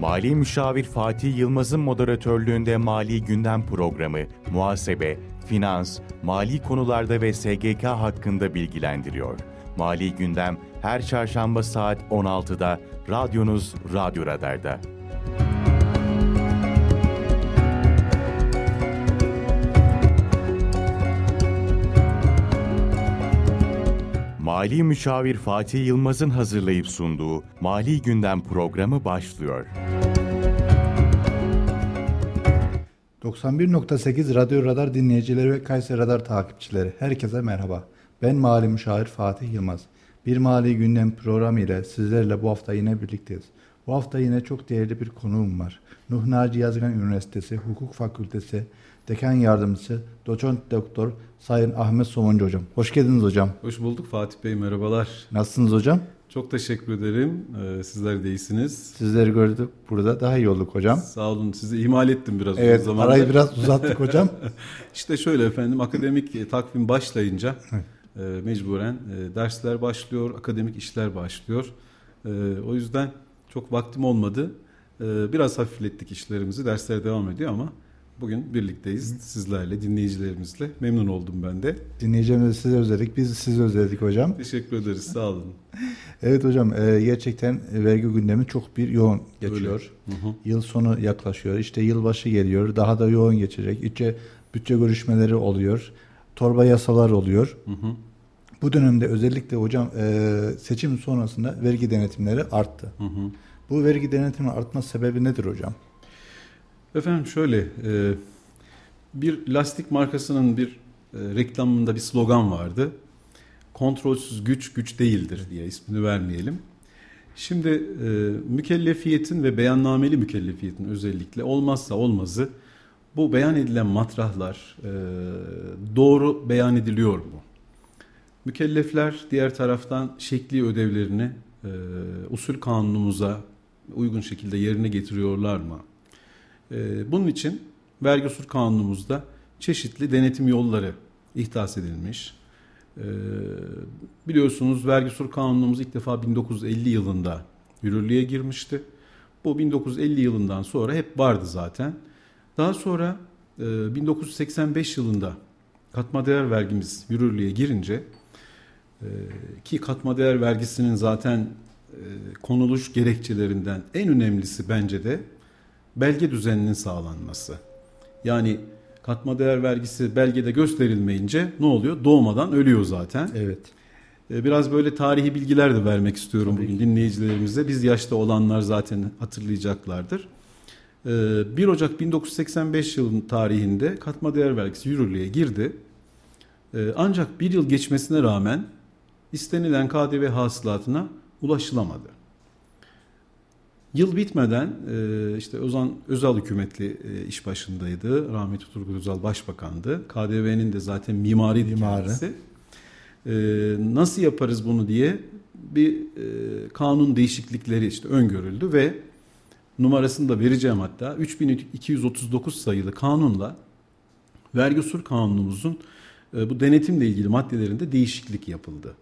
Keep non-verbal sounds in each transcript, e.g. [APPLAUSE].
Mali Müşavir Fatih Yılmaz'ın moderatörlüğünde Mali Gündem programı, muhasebe, finans, mali konularda ve SGK hakkında bilgilendiriyor. Mali Gündem her çarşamba saat 16'da radyonuz Radyo Radar'da. Mali Müşavir Fatih Yılmaz'ın hazırlayıp sunduğu Mali Gündem programı başlıyor. 91.8 Radyo Radar dinleyicileri ve Kayseri Radar takipçileri herkese merhaba. Ben Mali Müşavir Fatih Yılmaz. Bir Mali Gündem programı ile sizlerle bu hafta yine birlikteyiz. Bu hafta yine çok değerli bir konuğum var. Nuh Naci Yazgan Üniversitesi Hukuk Fakültesi Dekan Yardımcısı Doçent Doktor Sayın Ahmet Somuncu Hocam. Hoş geldiniz hocam. Hoş bulduk Fatih Bey merhabalar. Nasılsınız hocam? Çok teşekkür ederim. Ee, sizler de iyisiniz. Sizleri gördük burada daha iyi olduk hocam. Sağ olun. Sizi ihmal ettim biraz evet, zamandır. arayı biraz uzattık hocam. [LAUGHS] İşte şöyle efendim akademik e, takvim başlayınca e, mecburen e, dersler başlıyor, akademik işler başlıyor. E, o yüzden çok vaktim olmadı. E, biraz hafiflettik işlerimizi. Dersler devam ediyor ama Bugün birlikteyiz sizlerle, dinleyicilerimizle. Memnun oldum ben de. Dinleyicilerimizi size özledik, biz sizi özledik hocam. Teşekkür ederiz, sağ olun. [LAUGHS] evet hocam, e, gerçekten vergi gündemi çok bir yoğun geçiyor. Hı hı. Yıl sonu yaklaşıyor, işte yılbaşı geliyor, daha da yoğun geçecek. İçe bütçe görüşmeleri oluyor, torba yasalar oluyor. Hı hı. Bu dönemde özellikle hocam e, seçim sonrasında vergi denetimleri arttı. Hı hı. Bu vergi denetimi artma sebebi nedir hocam? Efendim şöyle e, bir lastik markasının bir e, reklamında bir slogan vardı. Kontrolsüz güç güç değildir diye ismini vermeyelim. Şimdi e, mükellefiyetin ve beyannameli mükellefiyetin özellikle olmazsa olmazı bu beyan edilen matrahlar doğru beyan ediliyor mu? Mükellefler diğer taraftan şekli ödevlerini usul kanunumuza uygun şekilde yerine getiriyorlar mı? Ee, bunun için vergi usul kanunumuzda çeşitli denetim yolları ihdas edilmiş. Ee, biliyorsunuz vergi usul kanunumuz ilk defa 1950 yılında yürürlüğe girmişti. Bu 1950 yılından sonra hep vardı zaten. Daha sonra 1985 e, yılında katma değer vergimiz yürürlüğe girince e, ki katma değer vergisinin zaten e, konuluş gerekçelerinden en önemlisi bence de belge düzeninin sağlanması. Yani katma değer vergisi belgede gösterilmeyince ne oluyor? Doğmadan ölüyor zaten. Evet. Ee, biraz böyle tarihi bilgiler de vermek istiyorum Tabii bugün ki. dinleyicilerimize. Biz yaşta olanlar zaten hatırlayacaklardır. 1 ee, Ocak 1985 yılının tarihinde katma değer vergisi yürürlüğe girdi. Ee, ancak bir yıl geçmesine rağmen istenilen KDV hasılatına ulaşılamadı. Yıl bitmeden e, işte Özan Özal hükümetli e, iş başındaydı. Rahmetli Turgut Özal başbakandı. KDV'nin de zaten mimari kendisi. E, nasıl yaparız bunu diye bir kanun değişiklikleri işte öngörüldü ve numarasını da vereceğim hatta 3239 sayılı kanunla vergi usul kanunumuzun bu denetimle ilgili maddelerinde değişiklik yapıldı.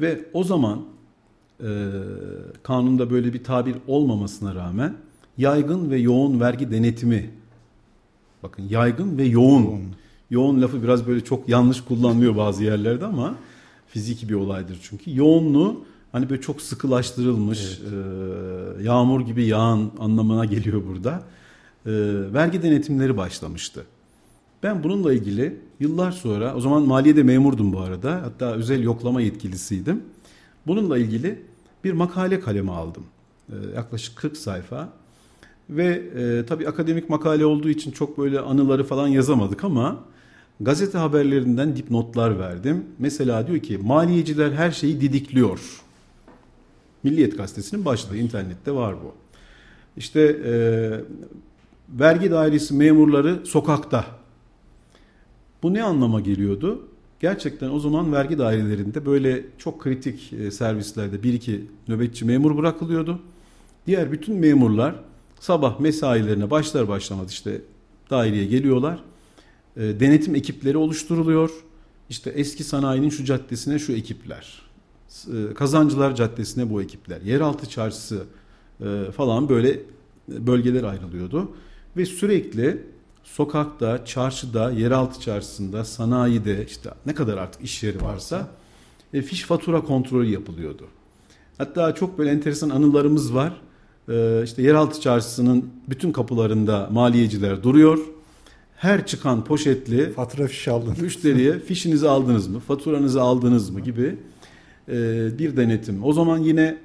Ve o zaman e, kanunda böyle bir tabir olmamasına rağmen yaygın ve yoğun vergi denetimi bakın yaygın ve yoğun yoğun, yoğun lafı biraz böyle çok yanlış kullanılıyor bazı yerlerde ama fiziki bir olaydır çünkü yoğunluğu hani böyle çok sıkılaştırılmış evet. e, yağmur gibi yağan anlamına geliyor burada e, vergi denetimleri başlamıştı. Ben bununla ilgili yıllar sonra o zaman maliyede memurdum bu arada hatta özel yoklama yetkilisiydim. Bununla ilgili bir makale kaleme aldım. E, yaklaşık 40 sayfa. Ve e, tabii akademik makale olduğu için çok böyle anıları falan yazamadık ama gazete haberlerinden dipnotlar verdim. Mesela diyor ki maliyeciler her şeyi didikliyor. Milliyet gazetesinin başlığı internette var bu. İşte e, vergi dairesi memurları sokakta. Bu ne anlama geliyordu? Gerçekten o zaman vergi dairelerinde böyle çok kritik e, servislerde bir iki nöbetçi memur bırakılıyordu. Diğer bütün memurlar sabah mesailerine başlar başlamaz işte daireye geliyorlar. E, denetim ekipleri oluşturuluyor. İşte eski sanayinin şu caddesine şu ekipler. E, Kazancılar Caddesi'ne bu ekipler. Yeraltı çarşısı falan böyle bölgeler ayrılıyordu ve sürekli sokakta, çarşıda, yeraltı çarşısında, sanayide işte ne kadar artık iş yeri varsa e, fiş fatura kontrolü yapılıyordu. Hatta çok böyle enteresan anılarımız var. E, işte yeraltı çarşısının bütün kapılarında maliyeciler duruyor. Her çıkan poşetli fatura fişi aldın. Müşteriye [LAUGHS] fişinizi aldınız mı, faturanızı aldınız mı gibi e, bir denetim. O zaman yine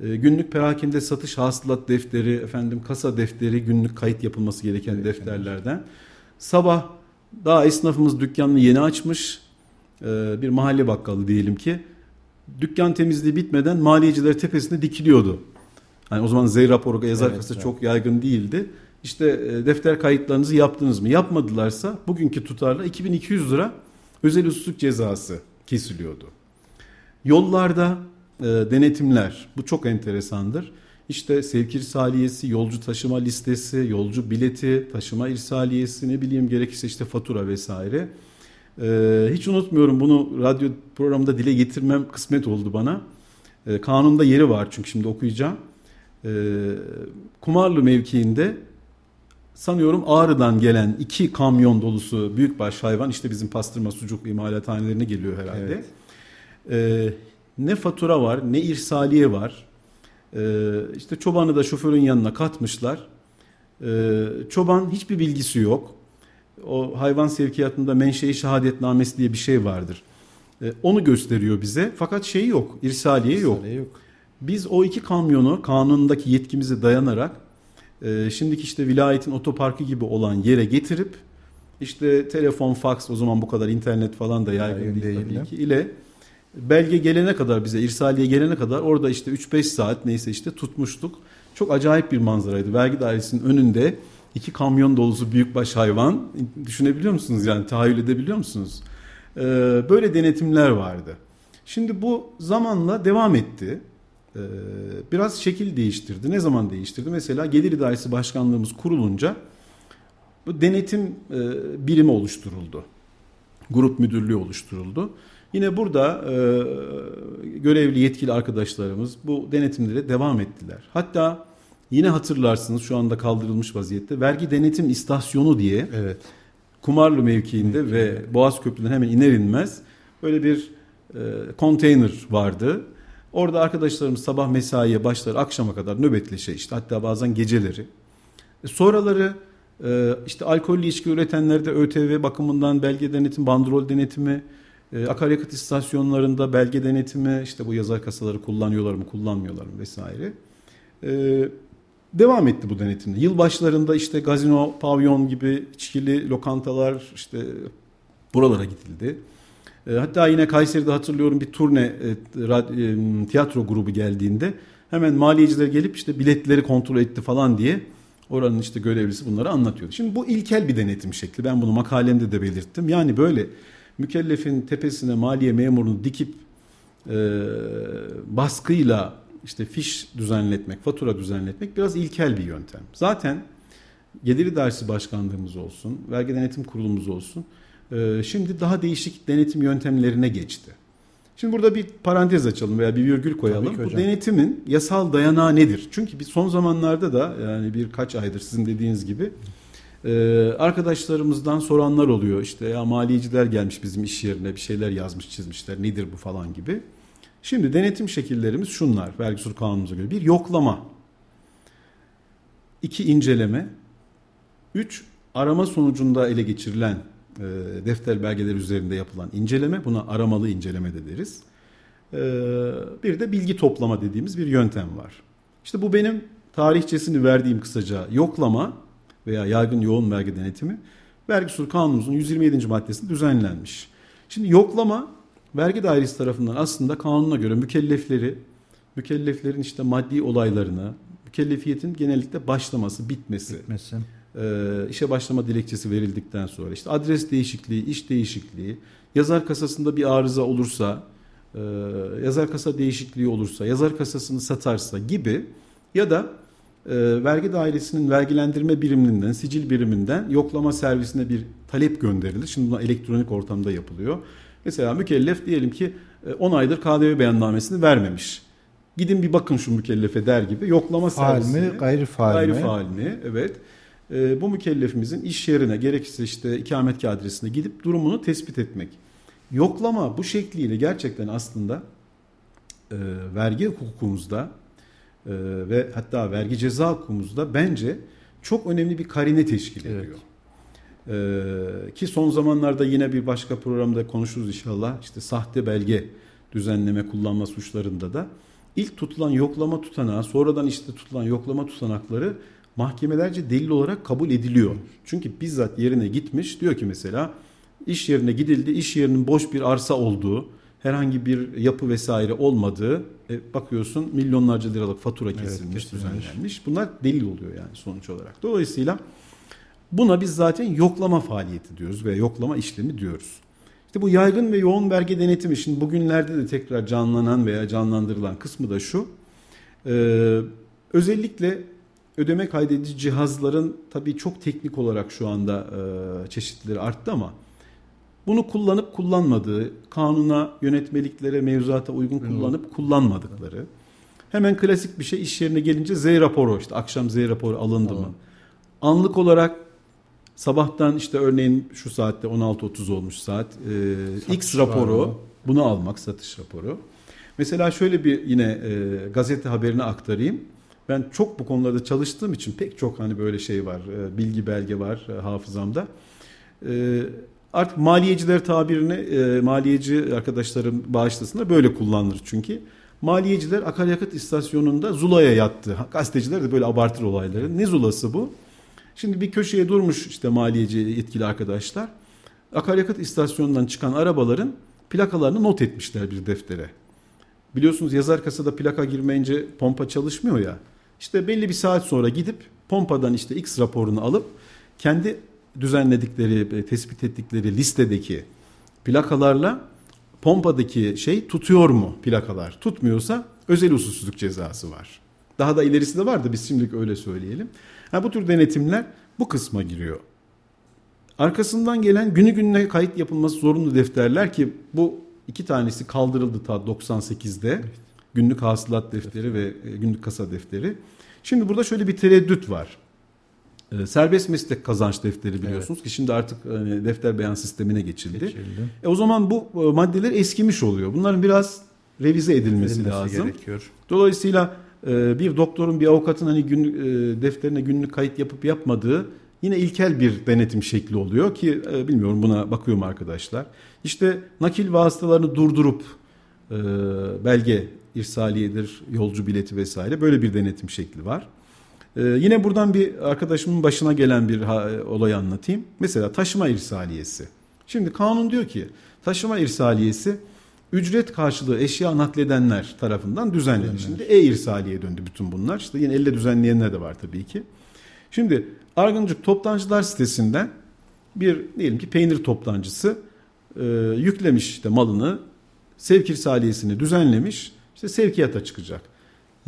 günlük perakende satış hasılat defteri, efendim kasa defteri günlük kayıt yapılması gereken evet, defterlerden. Sabah daha esnafımız dükkanını yeni açmış. E, bir mahalle bakkalı diyelim ki. Dükkan temizliği bitmeden maliyeciler tepesinde dikiliyordu. Hani o zaman Z raporu yazar evet, evet. çok yaygın değildi. İşte e, defter kayıtlarınızı yaptınız mı? Yapmadılarsa bugünkü tutarla 2200 lira özel usulluk cezası kesiliyordu. Yollarda e, denetimler bu çok enteresandır. İşte sevk irsaliyesi, yolcu taşıma listesi, yolcu bileti, taşıma irsaliyesi ne bileyim gerekirse işte fatura vesaire. E, hiç unutmuyorum bunu radyo programında dile getirmem kısmet oldu bana. E, kanunda yeri var çünkü şimdi okuyacağım. E, Kumarlı mevkiinde sanıyorum Ağrı'dan gelen iki kamyon dolusu büyükbaş hayvan işte bizim pastırma sucuk imalathanelerine geliyor herhalde. Evet. Ee, ne fatura var ne irsaliye var. Ee, işte çobanı da şoförün yanına katmışlar. Ee, çoban hiçbir bilgisi yok. O hayvan sevkiyatında menşei şehadetnamesi diye bir şey vardır. Ee, onu gösteriyor bize. Fakat şey yok, irsaliye, irsaliye yok. yok. Biz o iki kamyonu kanundaki yetkimize dayanarak e, şimdiki işte vilayetin otoparkı gibi olan yere getirip işte telefon, faks o zaman bu kadar internet falan da yaygın değil, değil tabii ki ile belge gelene kadar bize irsaliye gelene kadar orada işte 3-5 saat neyse işte tutmuştuk. Çok acayip bir manzaraydı. Vergi dairesinin önünde iki kamyon dolusu büyükbaş hayvan düşünebiliyor musunuz yani tahayyül edebiliyor musunuz? Ee, böyle denetimler vardı. Şimdi bu zamanla devam etti. Ee, biraz şekil değiştirdi. Ne zaman değiştirdi? Mesela Gelir İdaresi Başkanlığımız kurulunca bu denetim e, birimi oluşturuldu. Grup müdürlüğü oluşturuldu. Yine burada e, görevli yetkili arkadaşlarımız bu denetimlere devam ettiler. Hatta yine hatırlarsınız şu anda kaldırılmış vaziyette vergi denetim istasyonu diye evet. Kumarlı mevkiinde evet. ve Boğaz Köprü'den hemen iner inmez böyle bir e, konteyner vardı. Orada arkadaşlarımız sabah mesaiye başlar akşama kadar nöbetleşe işte hatta bazen geceleri. E, sonraları e, işte alkollü içki üretenlerde ÖTV bakımından belge denetim, bandrol denetimi, e, akaryakıt istasyonlarında belge denetimi, işte bu yazar kasaları kullanıyorlar mı, kullanmıyorlar mı vesaire. E, devam etti bu denetimde. Yıl başlarında işte gazino, pavyon gibi içkili lokantalar işte buralara gidildi. E, hatta yine Kayseri'de hatırlıyorum bir turne e, e, tiyatro grubu geldiğinde hemen maliyeciler gelip işte biletleri kontrol etti falan diye oranın işte görevlisi bunları anlatıyordu. Şimdi bu ilkel bir denetim şekli. Ben bunu makalemde de belirttim. Yani böyle mükellefin tepesine maliye memurunu dikip e, baskıyla işte fiş düzenletmek, fatura düzenletmek biraz ilkel bir yöntem. Zaten Gelir İdaresi Başkanlığımız olsun, Vergi Denetim Kurulumuz olsun e, şimdi daha değişik denetim yöntemlerine geçti. Şimdi burada bir parantez açalım veya bir virgül koyalım. Bu denetimin yasal dayanağı nedir? Çünkü bir son zamanlarda da yani birkaç aydır sizin dediğiniz gibi ee, arkadaşlarımızdan soranlar oluyor. İşte ya maliyeciler gelmiş bizim iş yerine bir şeyler yazmış çizmişler nedir bu falan gibi. Şimdi denetim şekillerimiz şunlar vergi usul kanunumuza göre. Bir yoklama. iki inceleme. Üç arama sonucunda ele geçirilen e, defter belgeleri üzerinde yapılan inceleme. Buna aramalı inceleme de deriz. E, bir de bilgi toplama dediğimiz bir yöntem var. İşte bu benim tarihçesini verdiğim kısaca yoklama veya yaygın yoğun vergi denetimi vergi usulü kanunumuzun 127. maddesinde düzenlenmiş. Şimdi yoklama vergi dairesi tarafından aslında kanuna göre mükellefleri, mükelleflerin işte maddi olaylarını, mükellefiyetin genellikle başlaması, bitmesi, bitmesi. E, işe başlama dilekçesi verildikten sonra işte adres değişikliği, iş değişikliği, yazar kasasında bir arıza olursa, e, yazar kasa değişikliği olursa, yazar kasasını satarsa gibi ya da e, vergi dairesinin vergilendirme biriminden, sicil biriminden yoklama servisine bir talep gönderilir. Şimdi bu elektronik ortamda yapılıyor. Mesela mükellef diyelim ki 10 e, aydır KDV beyannamesini vermemiş. gidin bir bakın şu mükellefe der gibi yoklama faal servisini. mi, gayri faal gayri mi? faal mi? Evet. E, bu mükellefimizin iş yerine gerekirse işte ikametgah adresine gidip durumunu tespit etmek. Yoklama bu şekliyle gerçekten aslında e, vergi hukukumuzda e, ve hatta vergi ceza hukukumuzda bence çok önemli bir karine teşkil ediyor. Evet. Ee, ki son zamanlarda yine bir başka programda konuşuruz inşallah. İşte sahte belge düzenleme kullanma suçlarında da ilk tutulan yoklama tutanağı sonradan işte tutulan yoklama tutanakları mahkemelerce delil olarak kabul ediliyor. Çünkü bizzat yerine gitmiş diyor ki mesela iş yerine gidildi iş yerinin boş bir arsa olduğu herhangi bir yapı vesaire olmadığı e, bakıyorsun milyonlarca liralık fatura kesilmiş, kesilmiş. düzenlenmiş. Bunlar delil oluyor yani sonuç olarak. Dolayısıyla buna biz zaten yoklama faaliyeti diyoruz ve yoklama işlemi diyoruz. İşte bu yaygın ve yoğun vergi denetimi şimdi bugünlerde de tekrar canlanan veya canlandırılan kısmı da şu. Ee, özellikle ödeme kaydedici cihazların tabii çok teknik olarak şu anda e, çeşitleri arttı ama bunu kullanıp kullanmadığı, kanuna, yönetmeliklere, mevzuata uygun kullanıp kullanmadıkları. Hemen klasik bir şey iş yerine gelince Z raporu işte akşam Z raporu alındı mı? Anlık olarak sabahtan işte örneğin şu saatte 16.30 olmuş saat e, X raporu bunu almak satış raporu. Mesela şöyle bir yine e, gazete haberini aktarayım. Ben çok bu konularda çalıştığım için pek çok hani böyle şey var, e, bilgi belge var e, hafızamda. E, artık maliyeciler tabirini e, maliyeci arkadaşlarım bağışlasınlar böyle kullanılır çünkü. Maliyeciler akaryakıt istasyonunda zulaya yattı. Gazeteciler de böyle abartır olayları. Ne zulası bu? Şimdi bir köşeye durmuş işte maliyeci yetkili arkadaşlar. Akaryakıt istasyonundan çıkan arabaların plakalarını not etmişler bir deftere. Biliyorsunuz yazar kasada plaka girmeyince pompa çalışmıyor ya. İşte belli bir saat sonra gidip pompadan işte X raporunu alıp kendi düzenledikleri, e, tespit ettikleri listedeki plakalarla pompadaki şey tutuyor mu plakalar? Tutmuyorsa özel usulsüzlük cezası var. Daha da ilerisi de var da biz şimdilik öyle söyleyelim. Ha, bu tür denetimler bu kısma giriyor. Arkasından gelen günü gününe kayıt yapılması zorunlu defterler ki bu iki tanesi kaldırıldı ta 98'de. Günlük hasılat defteri ve e, günlük kasa defteri. Şimdi burada şöyle bir tereddüt var. E, Serbest meslek kazanç defteri biliyorsunuz ki şimdi artık hani, defter beyan sistemine geçildi. Geçildi. E, o zaman bu e, maddeler eskimiş oluyor. Bunların biraz revize edilmesi, Edilmesi lazım. gerekiyor. Dolayısıyla e, bir doktorun bir avukatın hani gün, e, defterine günlük kayıt yapıp yapmadığı yine ilkel bir denetim şekli oluyor ki e, bilmiyorum buna bakıyorum arkadaşlar. İşte nakil vasıtalarını durdurup e, belge irsaliyedir, yolcu bileti vesaire böyle bir denetim şekli var. E, yine buradan bir arkadaşımın başına gelen bir e, olayı anlatayım. Mesela taşıma irsaliyesi. Şimdi kanun diyor ki taşıma irsaliyesi ücret karşılığı eşya nakledenler tarafından düzenlenir. Şimdi e-irsaliye döndü bütün bunlar. İşte yine elle düzenleyenler de var tabii ki. Şimdi Argıncık Toptancılar sitesinden bir diyelim ki peynir toptancısı e, yüklemiş işte malını sevk irsaliyesini düzenlemiş işte sevkiyata çıkacak.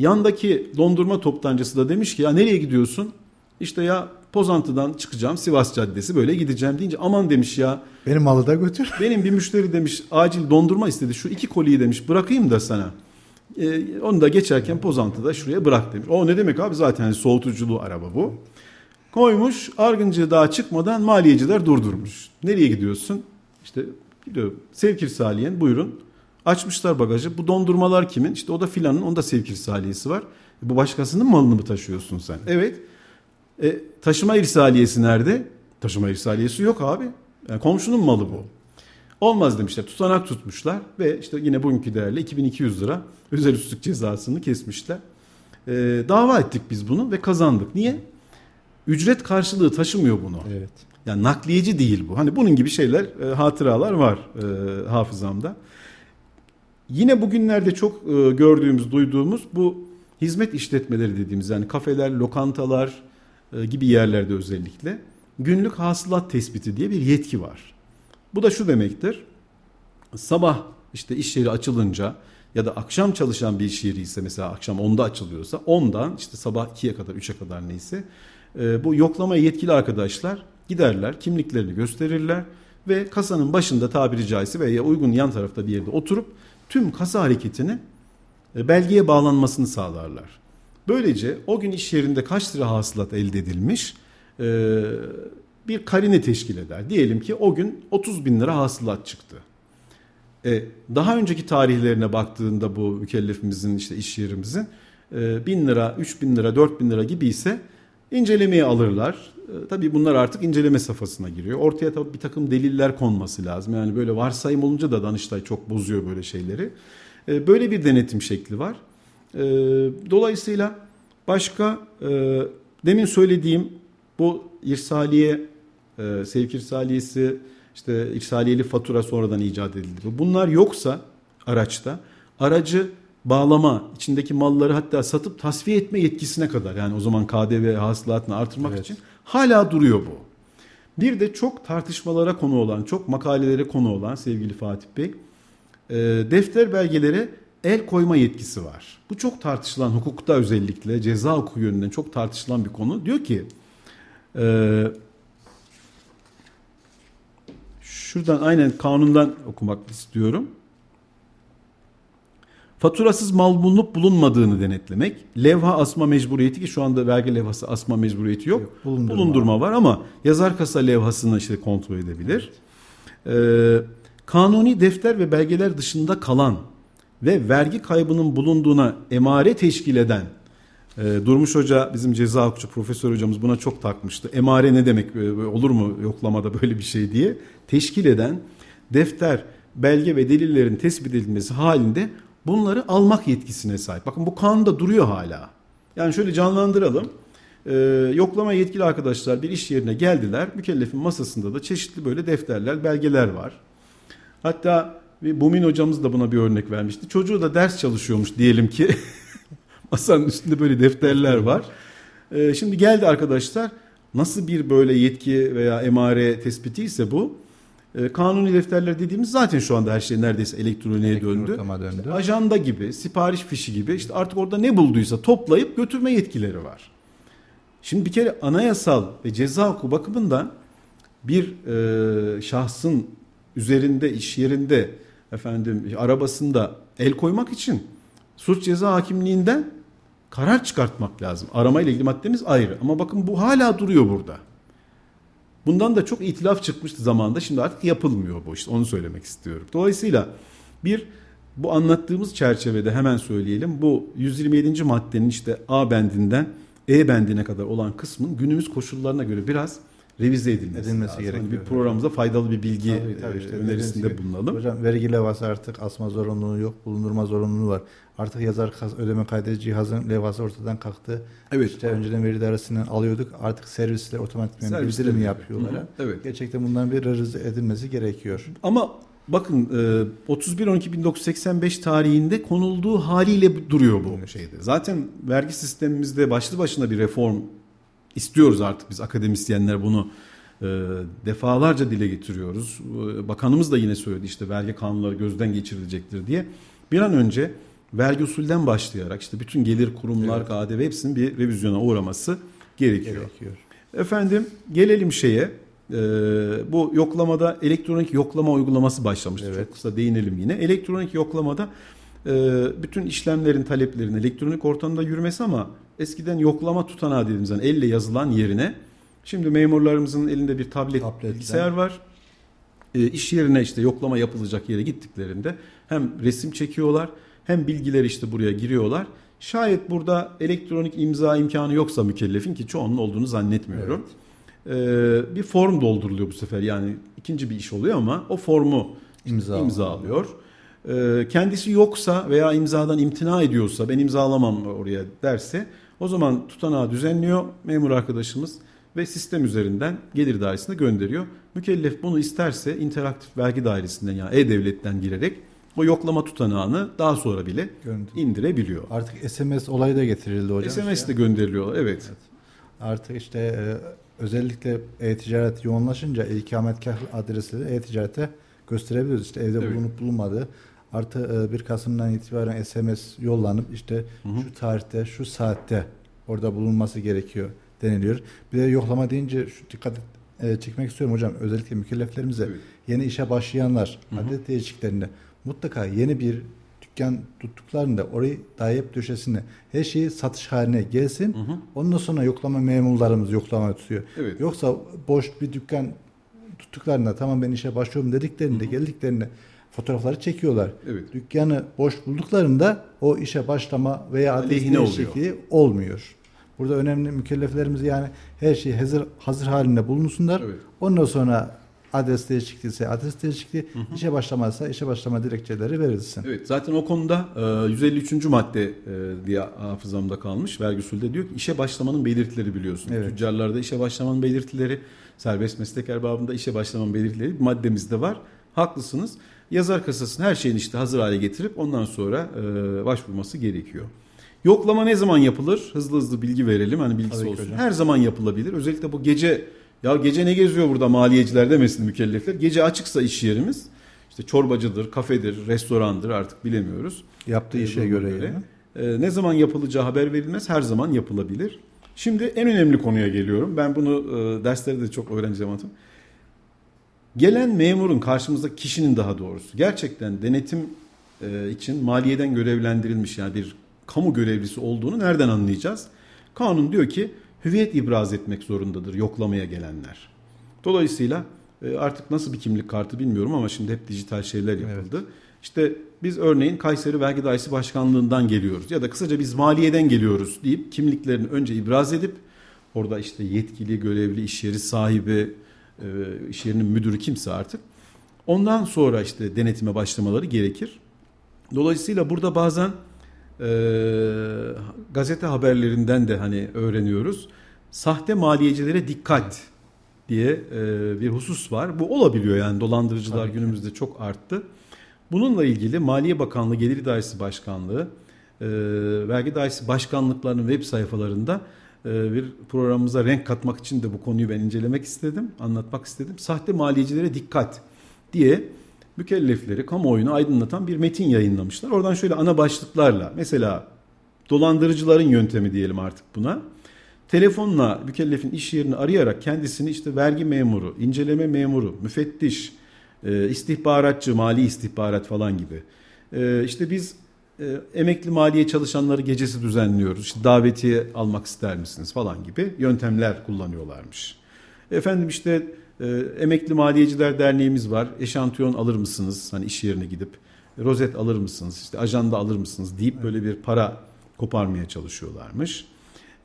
Yandaki dondurma toptancısı da demiş ki ya nereye gidiyorsun? İşte ya Pozantı'dan çıkacağım Sivas Caddesi böyle gideceğim deyince aman demiş ya Benim malı da götür. [LAUGHS] benim bir müşteri demiş acil dondurma istedi. Şu iki koliyi demiş bırakayım da sana. Ee, onu da geçerken Pozantı'da şuraya bırak demiş. O ne demek abi zaten soğutuculu araba bu. Koymuş Argıncığı daha çıkmadan maliyeciler durdurmuş. Nereye gidiyorsun? İşte gidiyor sevk irsaliyen buyurun. Açmışlar bagajı. Bu dondurmalar kimin? İşte o da filanın onda sevk irsaliyesi var. E, bu başkasının malını mı taşıyorsun sen? Evet. E, taşıma irsaliyesi nerede? Taşıma irsaliyesi yok abi. Yani komşunun malı bu. Olmaz demişler. Tutanak tutmuşlar ve işte yine bugünkü değerle 2200 lira özel üstlük cezasını kesmişler. E, dava ettik biz bunu ve kazandık. Niye? Ücret karşılığı taşımıyor bunu. Evet. Yani nakliyeci değil bu. Hani bunun gibi şeyler, e, hatıralar var e, hafızamda. Yine bugünlerde çok e, gördüğümüz, duyduğumuz bu hizmet işletmeleri dediğimiz yani kafeler, lokantalar e, gibi yerlerde özellikle günlük hasılat tespiti diye bir yetki var. Bu da şu demektir. Sabah işte iş yeri açılınca ya da akşam çalışan bir iş yeri ise mesela akşam 10'da açılıyorsa 10'dan işte sabah 2'ye kadar 3'e kadar neyse e, bu yoklamaya yetkili arkadaşlar giderler kimliklerini gösterirler ve kasanın başında tabiri caizse veya uygun yan tarafta bir yerde oturup tüm kasa hareketini e, belgeye bağlanmasını sağlarlar. Böylece o gün iş yerinde kaç lira hasılat elde edilmiş e, bir karine teşkil eder. Diyelim ki o gün 30 bin lira hasılat çıktı. E, daha önceki tarihlerine baktığında bu mükellefimizin işte iş yerimizin e, 1000 lira, 3000 lira, 4000 lira gibi ise incelemeye alırlar. E, tabii bunlar artık inceleme safhasına giriyor. Ortaya tabii bir takım deliller konması lazım. Yani böyle varsayım olunca da Danıştay çok bozuyor böyle şeyleri. E, böyle bir denetim şekli var. E, dolayısıyla başka e, demin söylediğim bu irsaliye, e, sevk irsaliyesi, işte irsaliyeli fatura sonradan icat edildi. Bunlar yoksa araçta aracı bağlama, içindeki malları hatta satıp tasfiye etme yetkisine kadar yani o zaman KDV hasılatını artırmak evet. için hala duruyor bu. Bir de çok tartışmalara konu olan, çok makalelere konu olan sevgili Fatih Bey, e, defter belgelere el koyma yetkisi var. Bu çok tartışılan, hukukta özellikle ceza hukuku yönünden çok tartışılan bir konu. Diyor ki, e, şuradan aynen kanundan okumak istiyorum. Faturasız mal bulunup bulunmadığını denetlemek. Levha asma mecburiyeti ki şu anda vergi levhası asma mecburiyeti yok. yok bulundurma. bulundurma var ama yazar kasa levhasını işte kontrol edebilir. Ee, kanuni defter ve belgeler dışında kalan ve vergi kaybının bulunduğuna emare teşkil eden e, Durmuş Hoca bizim ceza hukukçu profesör hocamız buna çok takmıştı. Emare ne demek e, olur mu yoklamada böyle bir şey diye teşkil eden defter, belge ve delillerin tespit edilmesi halinde bunları almak yetkisine sahip. Bakın bu kanunda duruyor hala. Yani şöyle canlandıralım. Ee, yoklama yetkili arkadaşlar bir iş yerine geldiler. Mükellefin masasında da çeşitli böyle defterler, belgeler var. Hatta Bumin hocamız da buna bir örnek vermişti. Çocuğu da ders çalışıyormuş diyelim ki. [LAUGHS] Masanın üstünde böyle defterler var. Ee, şimdi geldi arkadaşlar. Nasıl bir böyle yetki veya emare tespiti ise bu. E, kanuni defterler dediğimiz zaten şu anda her şey neredeyse elektroniğe döndü. döndü. ajanda gibi, sipariş fişi gibi işte artık orada ne bulduysa toplayıp götürme yetkileri var. Şimdi bir kere anayasal ve ceza hukuku bakımından bir e, şahsın üzerinde, iş yerinde, efendim arabasında el koymak için suç ceza hakimliğinden karar çıkartmak lazım. Arama ile ilgili maddemiz ayrı. Ama bakın bu hala duruyor burada. Bundan da çok itilaf çıkmıştı zamanında. Şimdi artık yapılmıyor bu işte. Onu söylemek istiyorum. Dolayısıyla bir bu anlattığımız çerçevede hemen söyleyelim. Bu 127. maddenin işte A bendinden E bendine kadar olan kısmın günümüz koşullarına göre biraz revize edilmesi, edilmesi lazım. gerekiyor. Yani bir programımızda faydalı bir bilgi tabii, tabii işte önerisinde bulunalım. Hocam vergi levhası artık asma zorunluluğu yok, bulundurma zorunluluğu var. Artık yazar ödeme kaydedici cihazın levhası ortadan kalktı. Evet. İşte önceden veri dairesinden alıyorduk. Artık servisler otomatik bildirim yapıyorlar. Hı Evet. Gerçekten bundan bir revize edilmesi gerekiyor. Ama bakın 31-12-1985 tarihinde konulduğu haliyle duruyor bu şeyde. Zaten vergi sistemimizde başlı başına bir reform istiyoruz artık biz akademisyenler bunu e, defalarca dile getiriyoruz. E, bakanımız da yine söyledi işte vergi kanunları gözden geçirilecektir diye. Bir an önce vergi usulden başlayarak işte bütün gelir kurumlar, evet. KDV hepsinin bir revizyona uğraması gerekiyor. gerekiyor. Efendim gelelim şeye. Ee, bu yoklamada elektronik yoklama uygulaması başlamıştı. Evet. Çok kısa değinelim yine. Elektronik yoklamada e, bütün işlemlerin taleplerin elektronik ortamda yürümesi ama eskiden yoklama tutanağı dediğimiz yani elle yazılan yerine şimdi memurlarımızın elinde bir tablet Tabletten. bilgisayar var. E, iş yerine işte yoklama yapılacak yere gittiklerinde hem resim çekiyorlar hem bilgiler işte buraya giriyorlar. Şayet burada elektronik imza imkanı yoksa mükellefin ki çoğunun olduğunu zannetmiyorum. Evet. Ee, bir form dolduruluyor bu sefer yani ikinci bir iş oluyor ama o formu imza, imza alıyor. Ee, kendisi yoksa veya imzadan imtina ediyorsa ben imzalamam oraya derse o zaman tutanağı düzenliyor memur arkadaşımız ve sistem üzerinden gelir dairesine gönderiyor. Mükellef bunu isterse interaktif vergi dairesinden yani e-devletten girerek o yoklama tutanağını daha sonra bile Gönder. indirebiliyor. Artık SMS olayı da getirildi hocam. SMS de gönderiliyor evet. evet. Artık işte e, özellikle e-ticaret yoğunlaşınca ikametgah adresi de e-ticarete gösterebiliyoruz. İşte evde evet. bulunup bulunmadığı artı e, 1 Kasım'dan itibaren SMS yollanıp işte hı hı. şu tarihte şu saatte orada bulunması gerekiyor deniliyor. Bir de yoklama deyince şu dikkat e, çekmek istiyorum hocam. Özellikle mükelleflerimize evet. yeni işe başlayanlar hı hı. adet değişikliklerinde mutlaka yeni bir dükkan tuttuklarında orayı dayayıp döşesine her şeyi satış haline gelsin. Hı hı. Ondan sonra yoklama memurlarımız yoklama tutuyor. Evet. Yoksa boş bir dükkan tuttuklarında tamam ben işe başlıyorum dediklerinde hı hı. geldiklerinde fotoğrafları çekiyorlar. Evet. Dükkanı boş bulduklarında o işe başlama veya adres değişikliği olmuyor. Burada önemli mükelleflerimiz yani her şey hazır hazır halinde bulunsunlar. Evet. Ondan sonra adres değişikliği ise adres değişikliği, hı hı. işe başlamazsa işe başlama dilekçeleri verilsin. Evet zaten o konuda 153. madde e, diye hafızamda kalmış. Vergi usulde diyor ki işe başlamanın belirtileri biliyorsun. Evet. Tüccarlarda işe başlamanın belirtileri, serbest meslek erbabında işe başlamanın belirtileri bir maddemizde var. Haklısınız. Yazar kasasını her şeyin işte hazır hale getirip ondan sonra e, başvurması gerekiyor. Yoklama ne zaman yapılır? Hızlı hızlı bilgi verelim. Hani bilgisi Tabii olsun. Hocam. Her zaman yapılabilir. Özellikle bu gece ya gece ne geziyor burada maliyeciler demesin mükellefler. Gece açıksa iş yerimiz işte çorbacıdır, kafedir, restorandır artık bilemiyoruz. Yaptığı ee, işe göre. göre. Ee, ne zaman yapılacağı haber verilmez. Her zaman yapılabilir. Şimdi en önemli konuya geliyorum. Ben bunu e, derslerde de çok öğrencim anlattım. Gelen memurun karşımızda kişinin daha doğrusu gerçekten denetim e, için maliyeden görevlendirilmiş yani bir kamu görevlisi olduğunu nereden anlayacağız? Kanun diyor ki hüviyet ibraz etmek zorundadır yoklamaya gelenler. Dolayısıyla e, artık nasıl bir kimlik kartı bilmiyorum ama şimdi hep dijital şeyler yapıldı. Evet. İşte biz örneğin Kayseri Vergi Dairesi Başkanlığından geliyoruz ya da kısaca biz maliyeden geliyoruz deyip kimliklerini önce ibraz edip orada işte yetkili, görevli, iş yeri sahibi, e, iş yerinin müdürü kimse artık ondan sonra işte denetime başlamaları gerekir. Dolayısıyla burada bazen gazete haberlerinden de hani öğreniyoruz. Sahte maliyecilere dikkat diye e, bir husus var. Bu olabiliyor yani dolandırıcılar Tabii günümüzde ki. çok arttı. Bununla ilgili Maliye Bakanlığı, Gelir İdaresi Başkanlığı, e, Vergi Dairesi Başkanlıklarının web sayfalarında e, bir programımıza renk katmak için de bu konuyu ben incelemek istedim, anlatmak istedim. Sahte maliyecilere dikkat diye mükellefleri, kamuoyunu aydınlatan bir metin yayınlamışlar. Oradan şöyle ana başlıklarla mesela dolandırıcıların yöntemi diyelim artık buna. Telefonla mükellefin iş yerini arayarak kendisini işte vergi memuru, inceleme memuru, müfettiş, e, istihbaratçı, mali istihbarat falan gibi. E, işte biz e, emekli maliye çalışanları gecesi düzenliyoruz. İşte davetiye almak ister misiniz falan gibi yöntemler kullanıyorlarmış. Efendim işte e, Emekli Maliyeciler Derneğimiz var. Eşantiyon alır mısınız? Hani iş yerine gidip rozet alır mısınız? İşte ajanda alır mısınız? deyip böyle bir para koparmaya çalışıyorlarmış.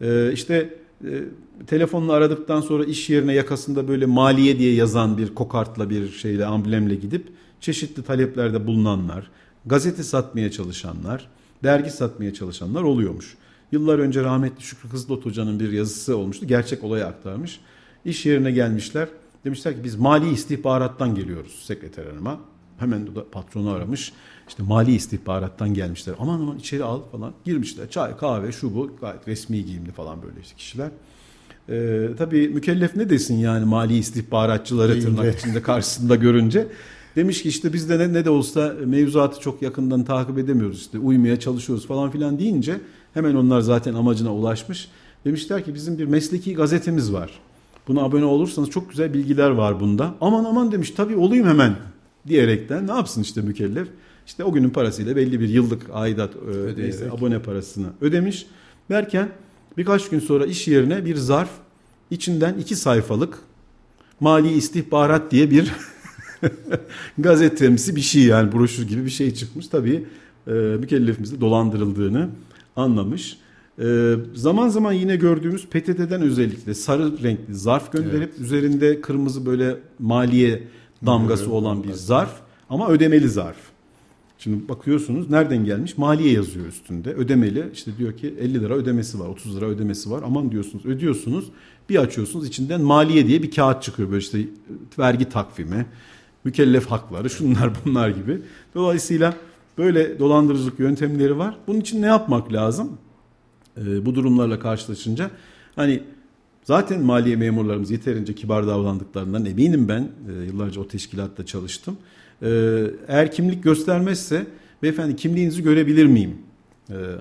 E, işte e, telefonla aradıktan sonra iş yerine yakasında böyle maliye diye yazan bir kokartla bir şeyle amblemle gidip çeşitli taleplerde bulunanlar, gazete satmaya çalışanlar, dergi satmaya çalışanlar oluyormuş. Yıllar önce rahmetli Şükrü Kızılot Hoca'nın bir yazısı olmuştu. Gerçek olayı aktarmış. İş yerine gelmişler. Demişler ki biz mali istihbarattan geliyoruz sekreter hanıma. Hemen patronu aramış. İşte mali istihbarattan gelmişler. Aman aman içeri al falan. Girmişler. Çay, kahve, şu bu. Gayet resmi giyimli falan böyle işte kişiler. Ee, tabii mükellef ne desin yani mali istihbaratçıları tırnak içinde karşısında görünce. Demiş ki işte biz de ne, ne de olsa mevzuatı çok yakından takip edemiyoruz işte uymaya çalışıyoruz falan filan deyince hemen onlar zaten amacına ulaşmış. Demişler ki bizim bir mesleki gazetemiz var. Buna abone olursanız çok güzel bilgiler var bunda. Aman aman demiş tabii olayım hemen diyerekten ne yapsın işte mükellef? İşte o günün parasıyla belli bir yıllık aidat e, abone parasını ödemiş. Derken birkaç gün sonra iş yerine bir zarf içinden iki sayfalık mali istihbarat diye bir [LAUGHS] gazetemsi bir şey yani broşür gibi bir şey çıkmış. Tabii e, mükellefimiz dolandırıldığını anlamış. Ee, zaman zaman yine gördüğümüz PTT'den özellikle sarı renkli zarf gönderip evet. üzerinde kırmızı böyle maliye damgası evet, olan bir zarf ama ödemeli zarf. Şimdi bakıyorsunuz nereden gelmiş? Maliye yazıyor üstünde. Ödemeli. İşte diyor ki 50 lira ödemesi var, 30 lira ödemesi var. Aman diyorsunuz, ödüyorsunuz. Bir açıyorsunuz içinden maliye diye bir kağıt çıkıyor. Böyle işte vergi takvimi, mükellef hakları, şunlar bunlar gibi. Dolayısıyla böyle dolandırıcılık yöntemleri var. Bunun için ne yapmak lazım? E, bu durumlarla karşılaşınca hani zaten maliye memurlarımız yeterince kibar davrandıklarından eminim ben. E, yıllarca o teşkilatta çalıştım. E, eğer kimlik göstermezse beyefendi kimliğinizi görebilir miyim?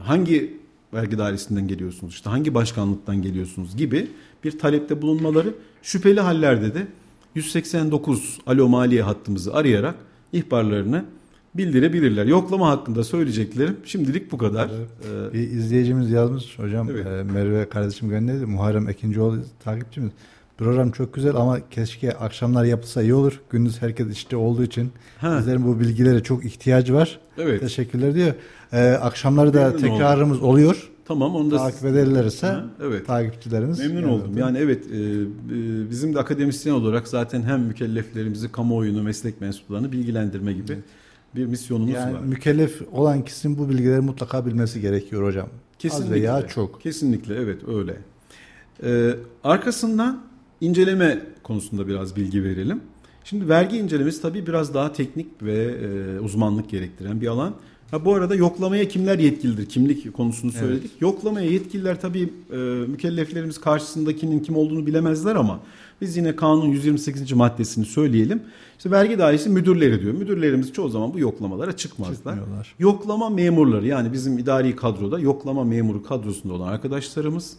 Hangi vergi dairesinden geliyorsunuz? İşte hangi başkanlıktan geliyorsunuz gibi bir talepte bulunmaları şüpheli hallerde de 189 Alo Maliye hattımızı arayarak ihbarlarını bildirebilirler. Yoklama hakkında söyleyeceklerim şimdilik bu kadar. Evet. Ee, bir izleyicimiz yazmış hocam evet. e, Merve kardeşim gönderdi. Muharrem Ekincioğlu takipçimiz. Program çok güzel ama keşke akşamlar yapılsa iyi olur. Gündüz herkes işte olduğu için ha. bizlerin bu bilgilere çok ihtiyacı var. Evet. Teşekkürler diyor. Ee, akşamları da Memnun tekrarımız oldum. oluyor. Tamam onu da takip ederlerse evet. takipçilerimiz. Memnun yani oldum. Yani evet e, e, bizim de akademisyen olarak zaten hem mükelleflerimizi, kamuoyunu, meslek mensuplarını bilgilendirme gibi evet. Bir misyonumuz yani var. Mükellef olan kişinin bu bilgileri mutlaka bilmesi gerekiyor hocam. Kesinlikle. Az veya çok. Kesinlikle evet öyle. Ee, arkasından inceleme konusunda biraz bilgi verelim. Şimdi vergi incelemesi tabii biraz daha teknik ve e, uzmanlık gerektiren bir alan. Ha, bu arada yoklamaya kimler yetkilidir? Kimlik konusunu söyledik. Evet. Yoklamaya yetkililer tabii e, mükelleflerimiz karşısındakinin kim olduğunu bilemezler ama biz yine kanun 128. maddesini söyleyelim. İşte vergi dairesi müdürleri diyor. Müdürlerimiz çoğu zaman bu yoklamalara çıkmazlar. Yoklama memurları yani bizim idari kadroda yoklama memuru kadrosunda olan arkadaşlarımız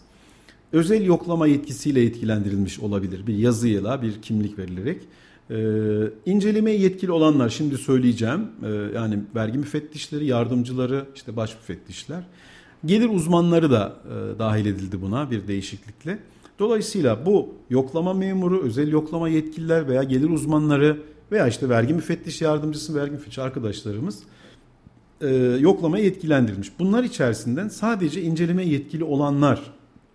özel yoklama yetkisiyle yetkilendirilmiş olabilir. Bir yazıyla bir kimlik verilerek. Ee, incelemeye yetkili olanlar şimdi söyleyeceğim. Ee, yani vergi müfettişleri, yardımcıları, işte baş müfettişler. Gelir uzmanları da e, dahil edildi buna bir değişiklikle. Dolayısıyla bu yoklama memuru, özel yoklama yetkililer veya gelir uzmanları veya işte vergi müfettiş yardımcısı, vergi müfettiş arkadaşlarımız e, yoklamaya yetkilendirilmiş. Bunlar içerisinden sadece inceleme yetkili olanlar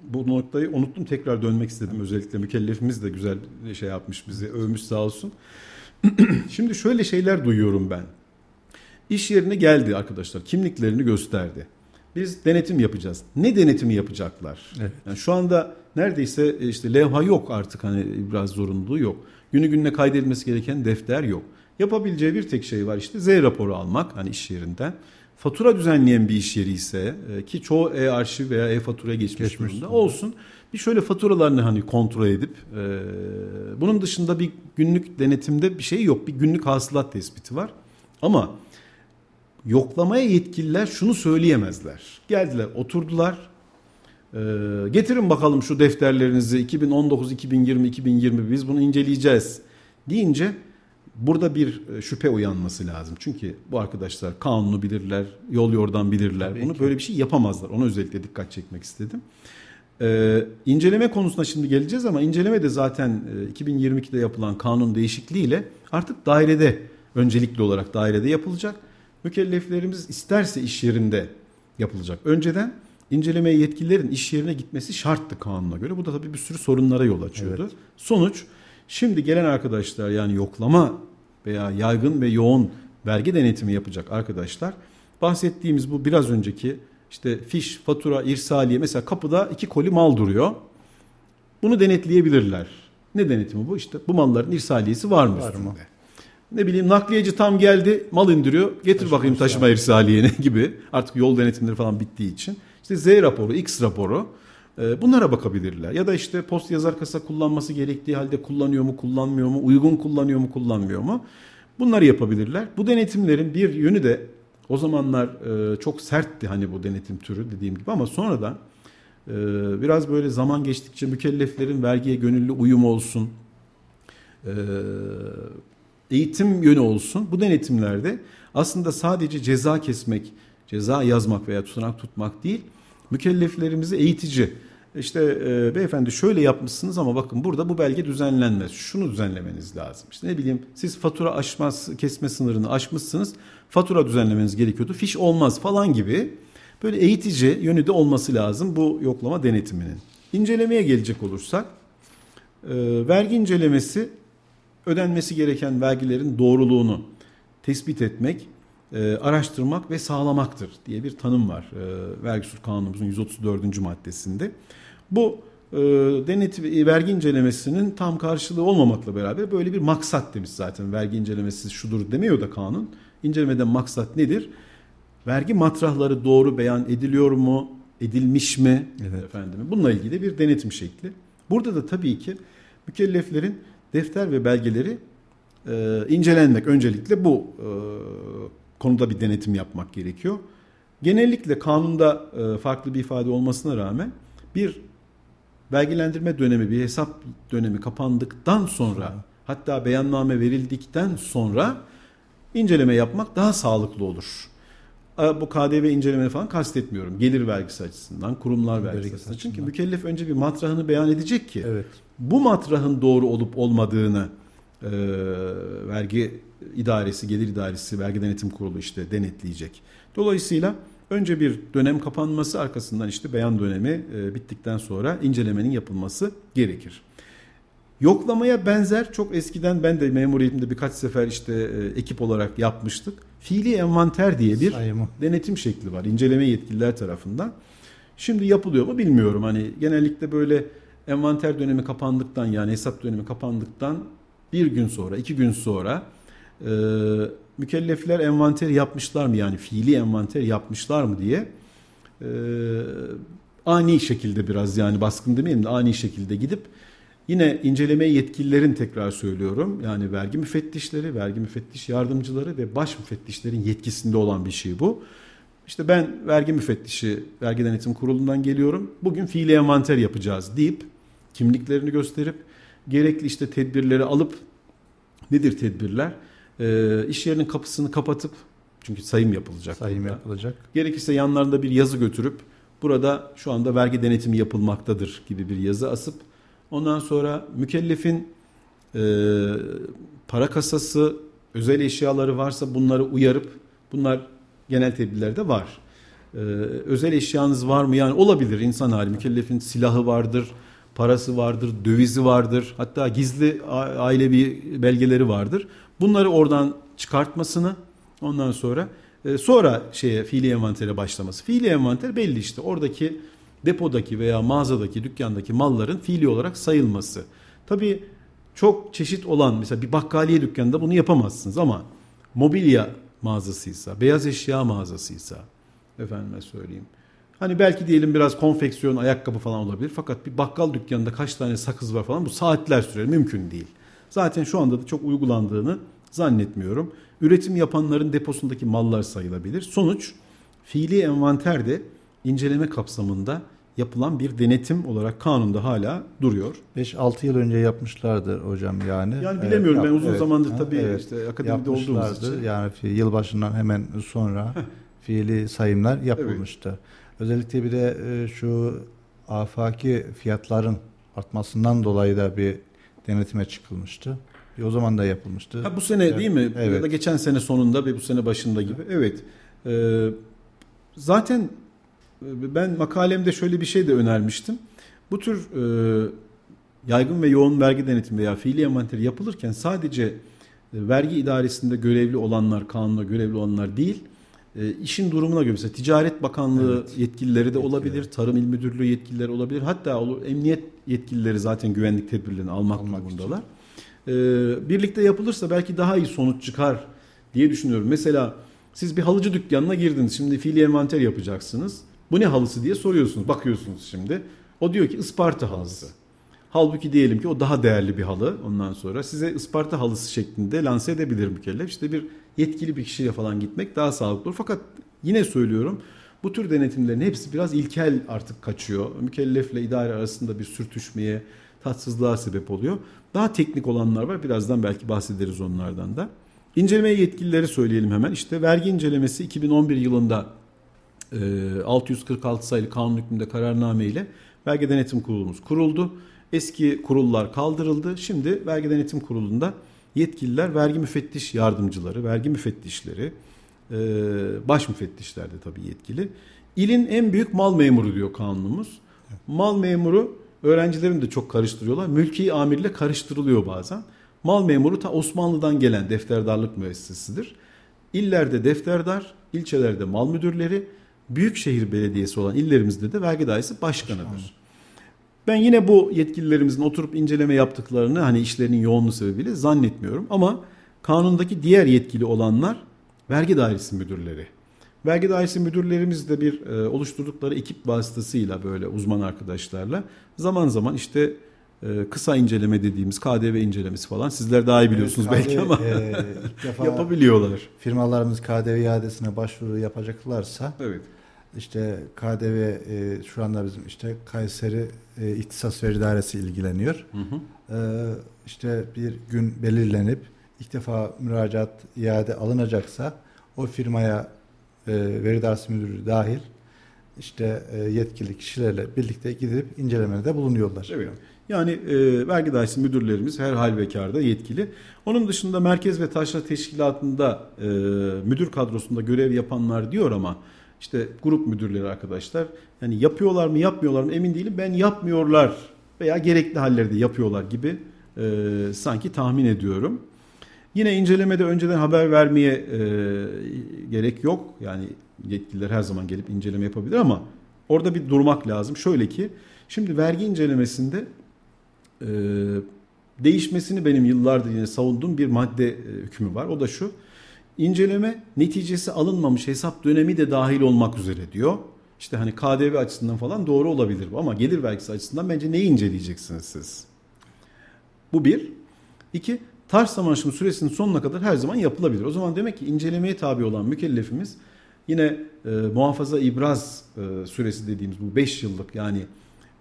bu noktayı unuttum tekrar dönmek istedim özellikle mükellefimiz de güzel şey yapmış bizi övmüş sağ olsun. [CLEARS THROAT] Şimdi şöyle şeyler duyuyorum ben. İş yerine geldi arkadaşlar kimliklerini gösterdi. Biz denetim yapacağız. Ne denetimi yapacaklar? Evet. Yani şu anda neredeyse e, işte levha yok artık hani biraz zorunluluğu yok. Günü gününe kaydedilmesi gereken defter yok. Yapabileceği bir tek şey var işte Z raporu almak hani iş yerinden fatura düzenleyen bir iş yeri ise e, ki çoğu e-arşiv veya e-faturaya geçmiş, geçmiş durumda olsun. Bir şöyle faturalarını hani kontrol edip e, bunun dışında bir günlük denetimde bir şey yok. Bir günlük hasılat tespiti var. Ama yoklamaya yetkililer şunu söyleyemezler. Geldiler, oturdular. E, getirin bakalım şu defterlerinizi 2019, 2020, 2020 biz bunu inceleyeceğiz deyince Burada bir e, şüphe uyanması lazım. Çünkü bu arkadaşlar kanunu bilirler, yol yordan bilirler. Tabii Bunu ki. böyle bir şey yapamazlar. Ona özellikle dikkat çekmek istedim. Ee, inceleme konusuna şimdi geleceğiz ama inceleme de zaten 2022'de yapılan kanun değişikliğiyle artık dairede öncelikli olarak dairede yapılacak. Mükelleflerimiz isterse iş yerinde yapılacak. Önceden inceleme yetkililerin iş yerine gitmesi şarttı kanuna göre. Bu da tabii bir sürü sorunlara yol açıyordu. Evet. Sonuç Şimdi gelen arkadaşlar yani yoklama veya yaygın ve yoğun vergi denetimi yapacak arkadaşlar bahsettiğimiz bu biraz önceki işte fiş, fatura, irsaliye mesela kapıda iki koli mal duruyor. Bunu denetleyebilirler. Ne denetimi bu? İşte bu malların irsaliyesi var mı var? Mı? Ne bileyim nakliyeci tam geldi mal indiriyor. Getir taşıma bakayım taşıma irsaliyeni [LAUGHS] gibi. Artık yol denetimleri falan bittiği için. İşte Z raporu, X raporu bunlara bakabilirler. Ya da işte post yazar kasa kullanması gerektiği halde kullanıyor mu, kullanmıyor mu, uygun kullanıyor mu, kullanmıyor mu? Bunları yapabilirler. Bu denetimlerin bir yönü de o zamanlar e, çok sertti hani bu denetim türü dediğim gibi ama sonradan e, biraz böyle zaman geçtikçe mükelleflerin vergiye gönüllü uyum olsun, e, eğitim yönü olsun. Bu denetimlerde aslında sadece ceza kesmek, ceza yazmak veya tutanak tutmak değil, mükelleflerimizi eğitici. İşte e, beyefendi şöyle yapmışsınız ama bakın burada bu belge düzenlenmez. Şunu düzenlemeniz lazım. İşte ne bileyim siz fatura aşmaz kesme sınırını aşmışsınız. Fatura düzenlemeniz gerekiyordu. Fiş olmaz falan gibi böyle eğitici yönü de olması lazım bu yoklama denetiminin. İncelemeye gelecek olursak e, vergi incelemesi ödenmesi gereken vergilerin doğruluğunu tespit etmek e, araştırmak ve sağlamaktır diye bir tanım var e, vergi usul kanunumuzun 134. maddesinde. Bu e, denetim e, vergi incelemesinin tam karşılığı olmamakla beraber böyle bir maksat demiş zaten vergi incelemesi şudur demiyor da kanun. İncelemeden maksat nedir? Vergi matrahları doğru beyan ediliyor mu? Edilmiş mi? Evet. Efendim, bununla ilgili bir denetim şekli. Burada da tabii ki mükelleflerin defter ve belgeleri e, incelenmek öncelikle bu e, konuda bir denetim yapmak gerekiyor. Genellikle kanunda e, farklı bir ifade olmasına rağmen bir belgelendirme dönemi, bir hesap dönemi kapandıktan sonra hatta beyanname verildikten sonra inceleme yapmak daha sağlıklı olur. Bu KDV inceleme falan kastetmiyorum. Gelir vergisi açısından, kurumlar vergisi açısından. Çünkü mükellef önce bir matrahını beyan edecek ki evet. bu matrahın doğru olup olmadığını e, vergi idaresi, gelir idaresi, vergi denetim kurulu işte denetleyecek. Dolayısıyla önce bir dönem kapanması arkasından işte beyan dönemi e, bittikten sonra incelemenin yapılması gerekir. Yoklamaya benzer çok eskiden ben de memuriyetimde birkaç sefer işte e, ekip olarak yapmıştık. Fiili envanter diye bir Sayımı. denetim şekli var inceleme yetkililer tarafından. Şimdi yapılıyor mu bilmiyorum. Hani genellikle böyle envanter dönemi kapandıktan yani hesap dönemi kapandıktan bir gün sonra, iki gün sonra e, mükellefler envanter yapmışlar mı yani fiili envanter yapmışlar mı diye e, ani şekilde biraz yani baskın demeyelim de ani şekilde gidip Yine inceleme yetkililerin tekrar söylüyorum yani vergi müfettişleri, vergi müfettiş yardımcıları ve baş müfettişlerin yetkisinde olan bir şey bu. İşte ben vergi müfettişi, vergi denetim kurulundan geliyorum. Bugün fiili envanter yapacağız deyip kimliklerini gösterip gerekli işte tedbirleri alıp nedir tedbirler? Ee, iş yerinin kapısını kapatıp çünkü sayım yapılacak. Sayım burada. yapılacak. Gerekirse yanlarında bir yazı götürüp burada şu anda vergi denetimi yapılmaktadır gibi bir yazı asıp Ondan sonra mükellefin e, para kasası, özel eşyaları varsa bunları uyarıp bunlar genel tedbirlerde var. Ee, özel eşyanız var mı? Yani olabilir insan hali. Mükellefin silahı vardır, parası vardır, dövizi vardır. Hatta gizli ailevi belgeleri vardır. Bunları oradan çıkartmasını ondan sonra e, sonra şeye fiili envantere başlaması. Fiili envanter belli işte. Oradaki depodaki veya mağazadaki, dükkandaki malların fiili olarak sayılması. Tabii çok çeşit olan mesela bir bakkaliye dükkanında bunu yapamazsınız ama mobilya mağazasıysa, beyaz eşya mağazasıysa efendime söyleyeyim. Hani belki diyelim biraz konfeksiyon, ayakkabı falan olabilir. Fakat bir bakkal dükkanında kaç tane sakız var falan bu saatler sürer. Mümkün değil. Zaten şu anda da çok uygulandığını zannetmiyorum. Üretim yapanların deposundaki mallar sayılabilir. Sonuç fiili envanter de inceleme kapsamında yapılan bir denetim olarak kanunda hala duruyor. 5-6 yıl önce yapmışlardır hocam yani. Yani bilemiyorum evet, ben uzun evet, zamandır tabii evet, işte akademide olduğumuz için. Yani yılbaşından hemen sonra fiili sayımlar yapılmıştı. Evet. Özellikle bir de e, şu afaki fiyatların artmasından dolayı da bir denetime çıkılmıştı. O zaman da yapılmıştı. Ha, bu sene evet. değil mi? Evet. Ya da geçen sene sonunda ve bu sene başında gibi. Evet. Ee, zaten ben makalemde şöyle bir şey de önermiştim. Bu tür e, yaygın ve yoğun vergi denetimi veya fiili envanteri yapılırken sadece e, vergi idaresinde görevli olanlar, kanunda görevli olanlar değil, e, işin durumuna göre mesela Ticaret Bakanlığı evet. yetkilileri de olabilir, Tarım İl Müdürlüğü yetkilileri olabilir. Hatta olur, emniyet yetkilileri zaten güvenlik tedbirlerini almak, almak durumundalar. E, birlikte yapılırsa belki daha iyi sonuç çıkar diye düşünüyorum. Mesela siz bir halıcı dükkanına girdiniz. Şimdi fiili envanter yapacaksınız. Bu ne halısı diye soruyorsunuz. Bakıyorsunuz şimdi. O diyor ki Isparta halısı. Halbuki diyelim ki o daha değerli bir halı ondan sonra size Isparta halısı şeklinde lanse edebilir mükellef. İşte bir yetkili bir kişiye falan gitmek daha sağlıklı olur. Fakat yine söylüyorum bu tür denetimlerin hepsi biraz ilkel artık kaçıyor. Mükellefle idare arasında bir sürtüşmeye, tatsızlığa sebep oluyor. Daha teknik olanlar var. Birazdan belki bahsederiz onlardan da. İnceleme yetkilileri söyleyelim hemen. İşte vergi incelemesi 2011 yılında 646 ee, sayılı kanun hükmünde kararname ile Vergi Denetim Kurulumuz kuruldu. Eski kurullar kaldırıldı. Şimdi Vergi Denetim Kurulu'nda yetkililer vergi müfettiş yardımcıları, vergi müfettişleri, e, baş müfettişler de tabii yetkili. İlin en büyük mal memuru diyor kanunumuz. Mal memuru öğrencilerim de çok karıştırıyorlar. Mülki amirle karıştırılıyor bazen. Mal memuru ta Osmanlı'dan gelen defterdarlık müessesesidir. İllerde defterdar, ilçelerde mal müdürleri, büyükşehir belediyesi olan illerimizde de vergi dairesi başkanıdır. Ben yine bu yetkililerimizin oturup inceleme yaptıklarını hani işlerinin yoğunluğu sebebiyle zannetmiyorum ama kanundaki diğer yetkili olanlar vergi dairesi müdürleri. Vergi dairesi müdürlerimiz de bir e, oluşturdukları ekip vasıtasıyla böyle uzman arkadaşlarla zaman zaman işte e, kısa inceleme dediğimiz KDV incelemesi falan sizler daha iyi biliyorsunuz evet, belki KDV, ama e, [LAUGHS] yapabiliyorlar. Firmalarımız KDV iadesine başvuru yapacaklarsa evet işte KDV e, şu anda bizim işte Kayseri e, İhtisas Vergi Dairesi ilgileniyor. Hı hı. E, işte bir gün belirlenip ilk defa müracaat iade alınacaksa o firmaya e, veri dağısı müdürü dahil işte e, yetkili kişilerle birlikte gidip incelemede bulunuyorlar. Evet. Yani e, vergi dairesi müdürlerimiz her hal ve karda yetkili. Onun dışında Merkez ve Taşra Teşkilatı'nda e, müdür kadrosunda görev yapanlar diyor ama işte grup müdürleri arkadaşlar yani yapıyorlar mı yapmıyorlar mı emin değilim. Ben yapmıyorlar veya gerekli hallerde yapıyorlar gibi e, sanki tahmin ediyorum. Yine incelemede önceden haber vermeye e, gerek yok. Yani yetkililer her zaman gelip inceleme yapabilir ama orada bir durmak lazım. Şöyle ki şimdi vergi incelemesinde e, değişmesini benim yıllardır yine savunduğum bir madde e, hükmü var. O da şu. İnceleme neticesi alınmamış hesap dönemi de dahil olmak üzere diyor. İşte hani KDV açısından falan doğru olabilir bu ama gelir vergisi açısından bence neyi inceleyeceksiniz siz? Bu bir. İki, taş aşımı süresinin sonuna kadar her zaman yapılabilir. O zaman demek ki incelemeye tabi olan mükellefimiz yine e, muhafaza ibraz e, süresi dediğimiz bu 5 yıllık yani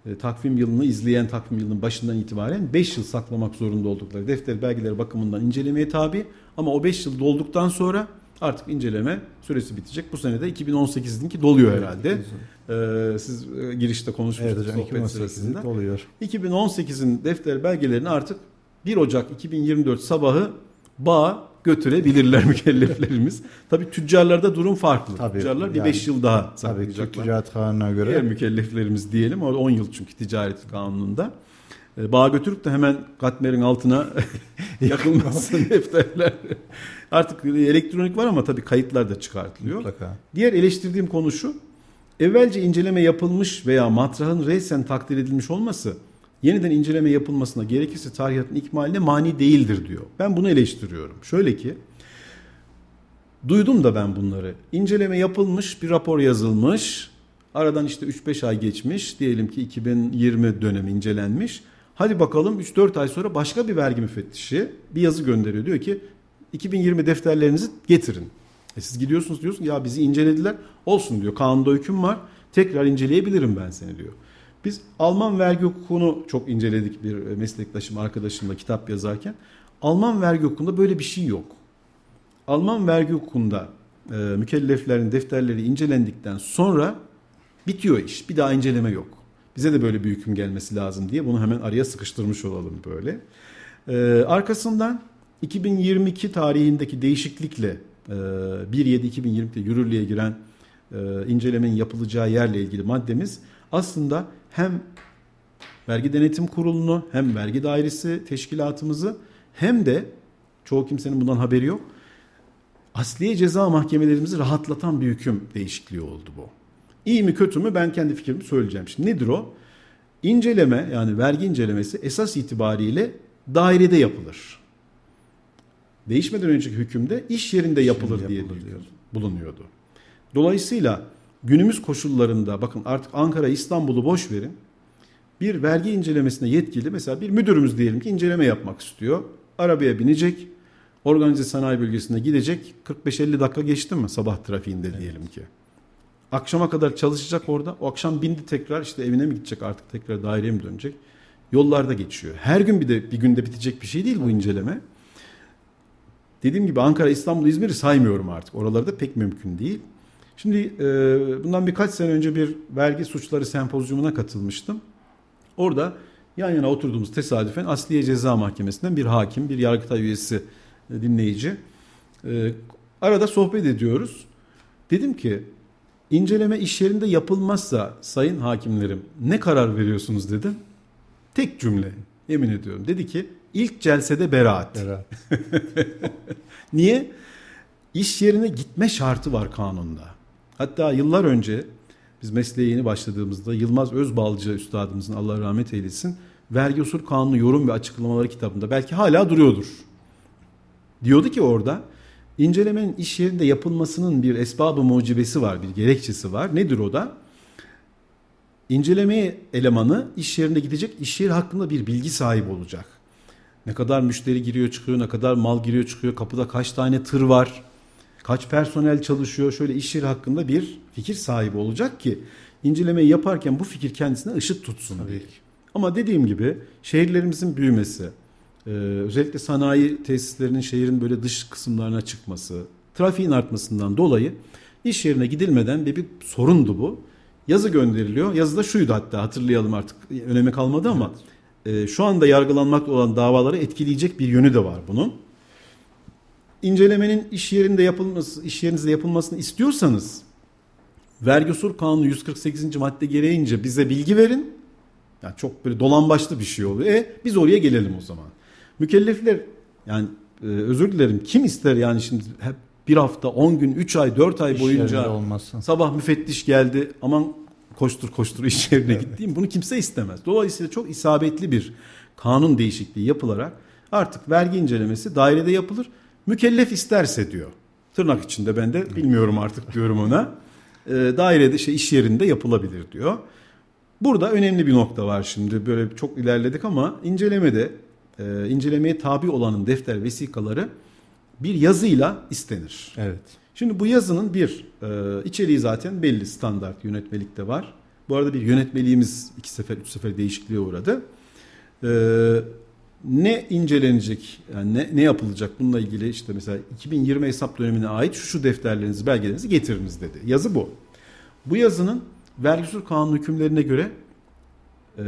e, takvim yılını izleyen takvim yılının başından itibaren 5 yıl saklamak zorunda oldukları defter belgeleri bakımından incelemeye tabi ama o 5 yıl dolduktan sonra artık inceleme süresi bitecek. Bu sene de 2018'inki doluyor herhalde. Ee, siz e, girişte konuşmuştunuz evet, sohbet sırasında. Doluyor. 2018'in defter belgelerini artık 1 Ocak 2024 sabahı bağ götürebilirler [LAUGHS] mükelleflerimiz. Tabii tüccarlarda durum farklı. Tabii, Tüccarlar yani, bir 5 yıl daha. Tabii ticaret kanununa göre. Diğer mükelleflerimiz diyelim. O 10 yıl çünkü ticaret kanununda. Ee, bağ götürüp de hemen katmerin altına [LAUGHS] yakılmasın defterler. Artık elektronik var ama tabii kayıtlar da çıkartılıyor. Mutlaka. Diğer eleştirdiğim konu şu. Evvelce inceleme yapılmış veya matrahın reysen takdir edilmiş olması yeniden inceleme yapılmasına gerekirse tarihatın ikmaline mani değildir diyor. Ben bunu eleştiriyorum. Şöyle ki duydum da ben bunları. İnceleme yapılmış, bir rapor yazılmış. Aradan işte 3-5 ay geçmiş. Diyelim ki 2020 dönemi incelenmiş. Hadi bakalım 3-4 ay sonra başka bir vergi müfettişi bir yazı gönderiyor. Diyor ki 2020 defterlerinizi getirin. E siz gidiyorsunuz diyorsun ya bizi incelediler. Olsun diyor. Kanunda hüküm var. Tekrar inceleyebilirim ben seni diyor. Biz Alman vergi hukukunu çok inceledik bir meslektaşım arkadaşımla kitap yazarken. Alman vergi hukukunda böyle bir şey yok. Alman vergi hukukunda e, mükelleflerin defterleri incelendikten sonra bitiyor iş. Bir daha inceleme yok. Bize de böyle bir hüküm gelmesi lazım diye bunu hemen araya sıkıştırmış olalım böyle. E, arkasından 2022 tarihindeki değişiklikle e, 1.7.2020'de yürürlüğe giren e, incelemenin yapılacağı yerle ilgili maddemiz aslında hem vergi denetim kurulunu hem vergi dairesi teşkilatımızı hem de çoğu kimsenin bundan haberi yok. Asliye ceza mahkemelerimizi rahatlatan bir hüküm değişikliği oldu bu. İyi mi kötü mü ben kendi fikrimi söyleyeceğim. Şimdi nedir o? İnceleme yani vergi incelemesi esas itibariyle dairede yapılır. Değişmeden önceki hükümde iş yerinde yapılır Şimdi diye yapılır diyor. bulunuyordu. Dolayısıyla günümüz koşullarında bakın artık Ankara İstanbul'u boş verin. Bir vergi incelemesine yetkili mesela bir müdürümüz diyelim ki inceleme yapmak istiyor. Arabaya binecek. Organize sanayi bölgesine gidecek. 45-50 dakika geçti mi sabah trafiğinde evet. diyelim ki. Akşama kadar çalışacak orada. O akşam bindi tekrar işte evine mi gidecek artık tekrar daireye mi dönecek? Yollarda geçiyor. Her gün bir de bir günde bitecek bir şey değil bu inceleme. Dediğim gibi Ankara, İstanbul, İzmir'i saymıyorum artık. Oralarda pek mümkün değil. Şimdi e, bundan birkaç sene önce bir vergi suçları sempozyumuna katılmıştım. Orada yan yana oturduğumuz tesadüfen Asliye Ceza Mahkemesi'nden bir hakim, bir yargıtay üyesi e, dinleyici. E, arada sohbet ediyoruz. Dedim ki inceleme iş yerinde yapılmazsa sayın hakimlerim ne karar veriyorsunuz dedim. Tek cümle yemin ediyorum. Dedi ki ilk celsede beraat. Beraat. [LAUGHS] Niye? İş yerine gitme şartı var kanunda. Hatta yıllar önce biz mesleğe yeni başladığımızda Yılmaz Özbalcı üstadımızın Allah rahmet eylesin vergi usul kanunu yorum ve açıklamaları kitabında belki hala duruyordur. Diyordu ki orada incelemenin iş yerinde yapılmasının bir esbabı mucibesi var, bir gerekçesi var. Nedir o da? İncelemeye elemanı iş yerine gidecek, iş yeri hakkında bir bilgi sahibi olacak. Ne kadar müşteri giriyor çıkıyor, ne kadar mal giriyor çıkıyor, kapıda kaç tane tır var, kaç personel çalışıyor, şöyle iş yeri hakkında bir fikir sahibi olacak ki incelemeyi yaparken bu fikir kendisine ışık tutsun Tabii. diye. Ama dediğim gibi şehirlerimizin büyümesi, Ee, özellikle sanayi tesislerinin şehrin böyle dış kısımlarına çıkması, trafiğin artmasından dolayı iş yerine gidilmeden bir, bir sorundu bu. Yazı gönderiliyor. Yazıda şuydu hatta hatırlayalım artık önemi kalmadı ama evet. e, şu anda yargılanmakta olan davaları etkileyecek bir yönü de var bunun. İncelemenin iş yerinde yapılması, iş yerinizde yapılmasını istiyorsanız vergi usul kanunu 148. madde gereğince bize bilgi verin. Yani çok böyle dolan başlı bir şey oluyor. E biz oraya gelelim o zaman. Mükellefler yani e, özür dilerim kim ister yani şimdi hep bir hafta, 10 gün, 3 ay, 4 ay boyunca sabah müfettiş geldi aman koştur koştur iş yerine evet. gittiğim bunu kimse istemez. Dolayısıyla çok isabetli bir kanun değişikliği yapılarak artık vergi incelemesi dairede yapılır. Mükellef isterse diyor. Tırnak içinde ben de bilmiyorum artık diyorum ona. E, dairede şey iş yerinde yapılabilir diyor. Burada önemli bir nokta var şimdi. Böyle çok ilerledik ama incelemede e, incelemeye tabi olanın defter vesikaları bir yazıyla istenir. Evet. Şimdi bu yazının bir e, içeriği zaten belli standart yönetmelikte var. Bu arada bir yönetmeliğimiz iki sefer üç sefer değişikliğe uğradı. E, ne incelenecek yani ne, ne yapılacak bununla ilgili işte mesela 2020 hesap dönemine ait şu şu defterlerinizi belgelerinizi getiriniz dedi. Yazı bu. Bu yazının vergi usul kanun hükümlerine göre e,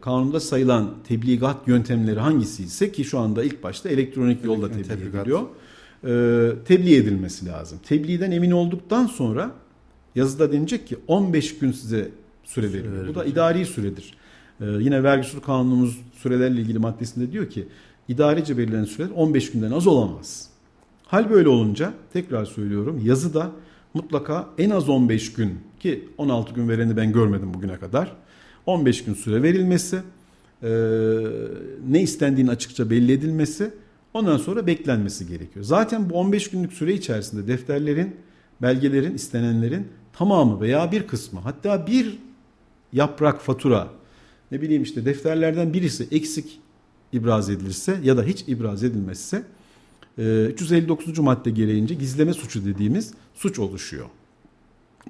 kanunda sayılan tebligat yöntemleri hangisi ise ki şu anda ilk başta elektronik yolda tebliğ tebligat. ediliyor. E, tebliğ edilmesi lazım. Tebliğden emin olduktan sonra yazıda denilecek ki 15 gün size süre verilir. Bu da idari süredir. E, yine vergi usul kanunumuz sürelerle ilgili maddesinde diyor ki idarece belirlenen süreler 15 günden az olamaz. Hal böyle olunca tekrar söylüyorum yazıda mutlaka en az 15 gün ki 16 gün vereni ben görmedim bugüne kadar 15 gün süre verilmesi, ne istendiğini açıkça belli edilmesi, ondan sonra beklenmesi gerekiyor. Zaten bu 15 günlük süre içerisinde defterlerin, belgelerin, istenenlerin tamamı veya bir kısmı hatta bir yaprak fatura ne bileyim işte defterlerden birisi eksik ibraz edilirse ya da hiç ibraz edilmezse 359. E, madde gereğince gizleme suçu dediğimiz suç oluşuyor.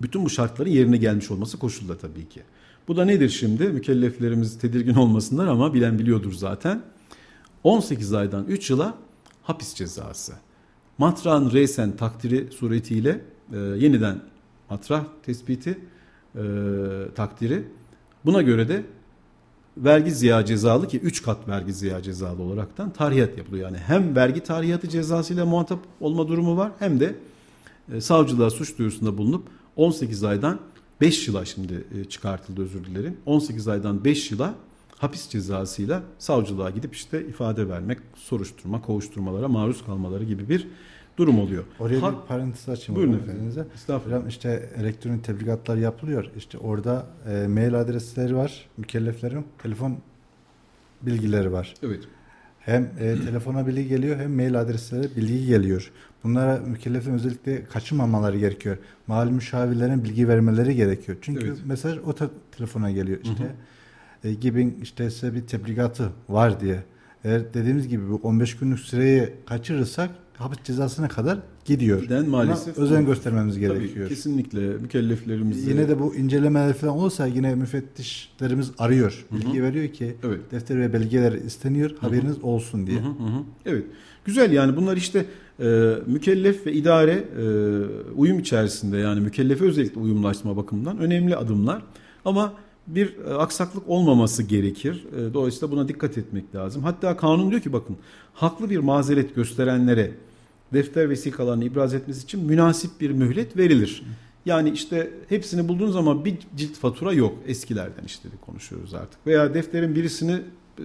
Bütün bu şartların yerine gelmiş olması koşulda tabii ki. Bu da nedir şimdi? Mükelleflerimiz tedirgin olmasınlar ama bilen biliyordur zaten. 18 aydan 3 yıla hapis cezası. Matrağın reysen takdiri suretiyle e, yeniden matrah tespiti e, takdiri. Buna göre de vergi ziya cezalı ki 3 kat vergi ziya cezalı olaraktan tarihiyat yapılıyor. Yani hem vergi tarihiyatı cezasıyla muhatap olma durumu var hem de e, savcılığa suç duyurusunda bulunup 18 aydan 5 yıla şimdi e, çıkartıldı özür dilerim. 18 aydan 5 yıla hapis cezasıyla savcılığa gidip işte ifade vermek, soruşturma, kovuşturmalara maruz kalmaları gibi bir durum oluyor. Oraya ha, bir parantez açayım. Buyurun efendim. Estağfurullah. Hocam işte elektronik tebligatlar yapılıyor. İşte orada e, mail adresleri var. Mükelleflerin telefon bilgileri var. Evet. Hem e, telefona bilgi geliyor hem mail adresleri bilgi geliyor. Bunlara mükellefin özellikle kaçınmamaları gerekiyor. Mali müşavirlerin bilgi vermeleri gerekiyor. Çünkü evet. mesaj o telefona geliyor işte. Hı hı. E, gibi işte size bir tebligatı var diye. Eğer dediğimiz gibi bu 15 günlük süreyi kaçırırsak hapis cezasına kadar gidiyor. Giden maalesef Buna özen göstermemiz gerekiyor. Tabii, kesinlikle mükelleflerimiz yine de bu incelemeler falan olursa yine müfettişlerimiz arıyor. Bilgi veriyor ki evet. defter ve belgeler isteniyor. Hı hı. Haberiniz olsun diye. Hı hı hı. Evet. Güzel yani bunlar işte e, mükellef ve idare e, uyum içerisinde yani mükellefe özellikle uyumlaşma bakımından önemli adımlar. Ama bir e, aksaklık olmaması gerekir. E, dolayısıyla buna dikkat etmek lazım. Hatta kanun diyor ki bakın haklı bir mazeret gösterenlere defter vesikalarını ibraz etmesi için münasip bir mühlet verilir. Yani işte hepsini bulduğun zaman bir cilt fatura yok. Eskilerden işte konuşuyoruz artık. Veya defterin birisini e,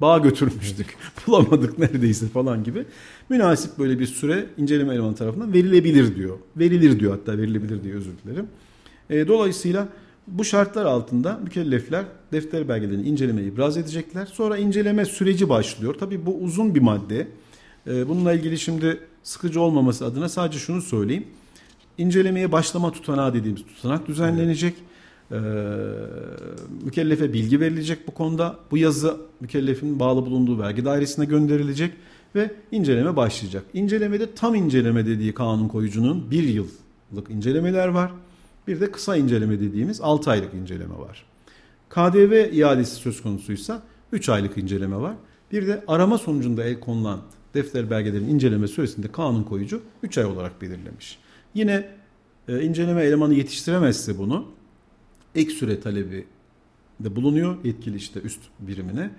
bağ götürmüştük. [LAUGHS] Bulamadık neredeyse falan gibi. Münasip böyle bir süre inceleme elemanı tarafından verilebilir diyor. Verilir diyor hatta verilebilir diye özür dilerim. Dolayısıyla bu şartlar altında mükellefler defter belgelerini incelemeye ibraz edecekler. Sonra inceleme süreci başlıyor. Tabii bu uzun bir madde. E, bununla ilgili şimdi sıkıcı olmaması adına sadece şunu söyleyeyim. İncelemeye başlama tutanağı dediğimiz tutanak düzenlenecek. Evet e, mükellefe bilgi verilecek bu konuda. Bu yazı mükellefin bağlı bulunduğu vergi dairesine gönderilecek ve inceleme başlayacak. İncelemede tam inceleme dediği kanun koyucunun bir yıllık incelemeler var. Bir de kısa inceleme dediğimiz 6 aylık inceleme var. KDV iadesi söz konusuysa 3 aylık inceleme var. Bir de arama sonucunda el konulan defter belgelerin inceleme süresinde kanun koyucu 3 ay olarak belirlemiş. Yine e, inceleme elemanı yetiştiremezse bunu ek süre talebi de bulunuyor yetkili işte üst birimine.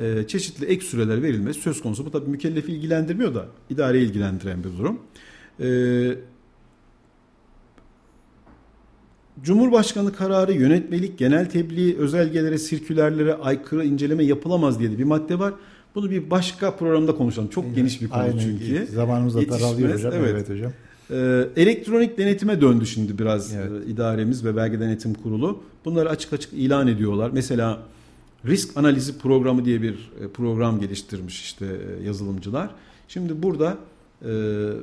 E, çeşitli ek süreler verilmesi söz konusu. Bu tabii mükellefi ilgilendirmiyor da idare ilgilendiren bir durum. E, Cumhurbaşkanı kararı yönetmelik, genel tebliğ, özelgelere, sirkülerlere aykırı inceleme yapılamaz diye de bir madde var. Bunu bir başka programda konuşalım. Çok evet, geniş bir konu aynen, çünkü. Zamanımız da daralıyor hocam. Evet, evet hocam. Ee, elektronik denetime döndü şimdi biraz evet. e, idaremiz ve belge denetim kurulu. Bunları açık açık ilan ediyorlar. Mesela risk analizi programı diye bir e, program geliştirmiş işte e, yazılımcılar. Şimdi burada e,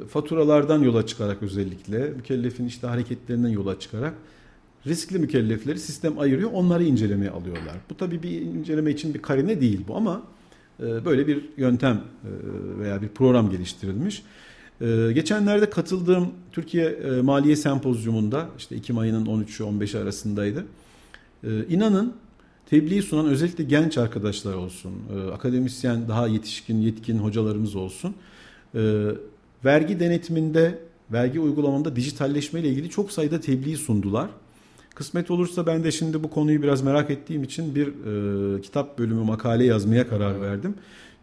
faturalardan yola çıkarak özellikle mükellefin işte hareketlerinden yola çıkarak riskli mükellefleri sistem ayırıyor. Onları incelemeye alıyorlar. Bu tabii bir inceleme için bir karine değil bu ama e, böyle bir yöntem e, veya bir program geliştirilmiş. E, geçenlerde katıldığım Türkiye Maliye Sempozyumunda işte Ekim ayının 13'ü 15'i arasındaydı. İnanın tebliğ sunan özellikle genç arkadaşlar olsun, akademisyen daha yetişkin, yetkin hocalarımız olsun. Vergi denetiminde, vergi uygulamamında dijitalleşme ile ilgili çok sayıda tebliğ sundular. Kısmet olursa ben de şimdi bu konuyu biraz merak ettiğim için bir e, kitap bölümü makale yazmaya karar verdim.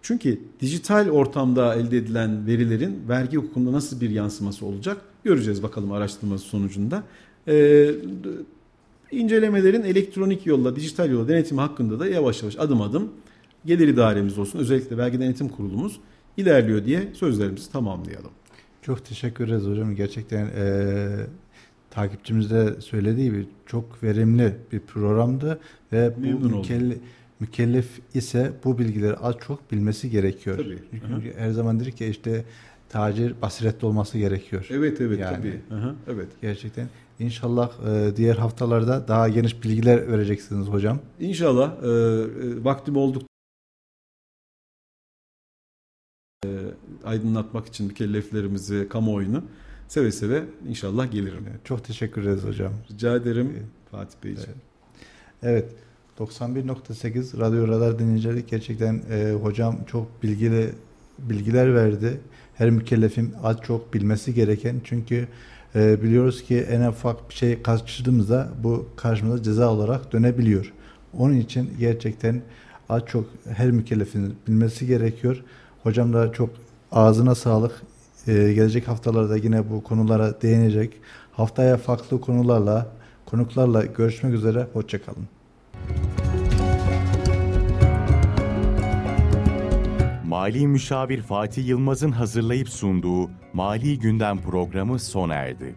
Çünkü dijital ortamda elde edilen verilerin vergi hukukunda nasıl bir yansıması olacak göreceğiz bakalım araştırması sonucunda. E, incelemelerin elektronik yolla, dijital yolla denetimi hakkında da yavaş yavaş adım adım gelir idaremiz olsun özellikle vergi denetim kurulumuz ilerliyor diye sözlerimizi tamamlayalım. Çok teşekkür ederiz hocam. Gerçekten e, takipçimiz de söylediği gibi çok verimli bir programdı ve Memnun bu mükellef, mükellef ise bu bilgileri az çok bilmesi gerekiyor. Tabii. Çünkü Hı-hı. her zaman dedik ki işte tacir basiretli olması gerekiyor. Evet evet yani, tabii. Hı-hı. Evet. Gerçekten. İnşallah e, diğer haftalarda daha geniş bilgiler vereceksiniz hocam. İnşallah e, e, vaktim olduk e, aydınlatmak için mükelleflerimizi, kamuoyunu seve seve inşallah gelirim. Çok teşekkür ederiz hocam. Rica ederim Fatih Beyciğim. Evet. evet. 91.8 Radyo Radar dinleyicileri gerçekten e, hocam çok bilgili bilgiler verdi. Her mükellefin az çok bilmesi gereken çünkü e, biliyoruz ki en ufak bir şey kaçırdığımızda bu karşımıza ceza olarak dönebiliyor. Onun için gerçekten az çok her mükellefin bilmesi gerekiyor. Hocam da çok ağzına sağlık. Ee, gelecek haftalarda yine bu konulara değinecek. Haftaya farklı konularla, konuklarla görüşmek üzere. Hoşçakalın. Mali Müşavir Fatih Yılmaz'ın hazırlayıp sunduğu Mali Gündem programı sona erdi.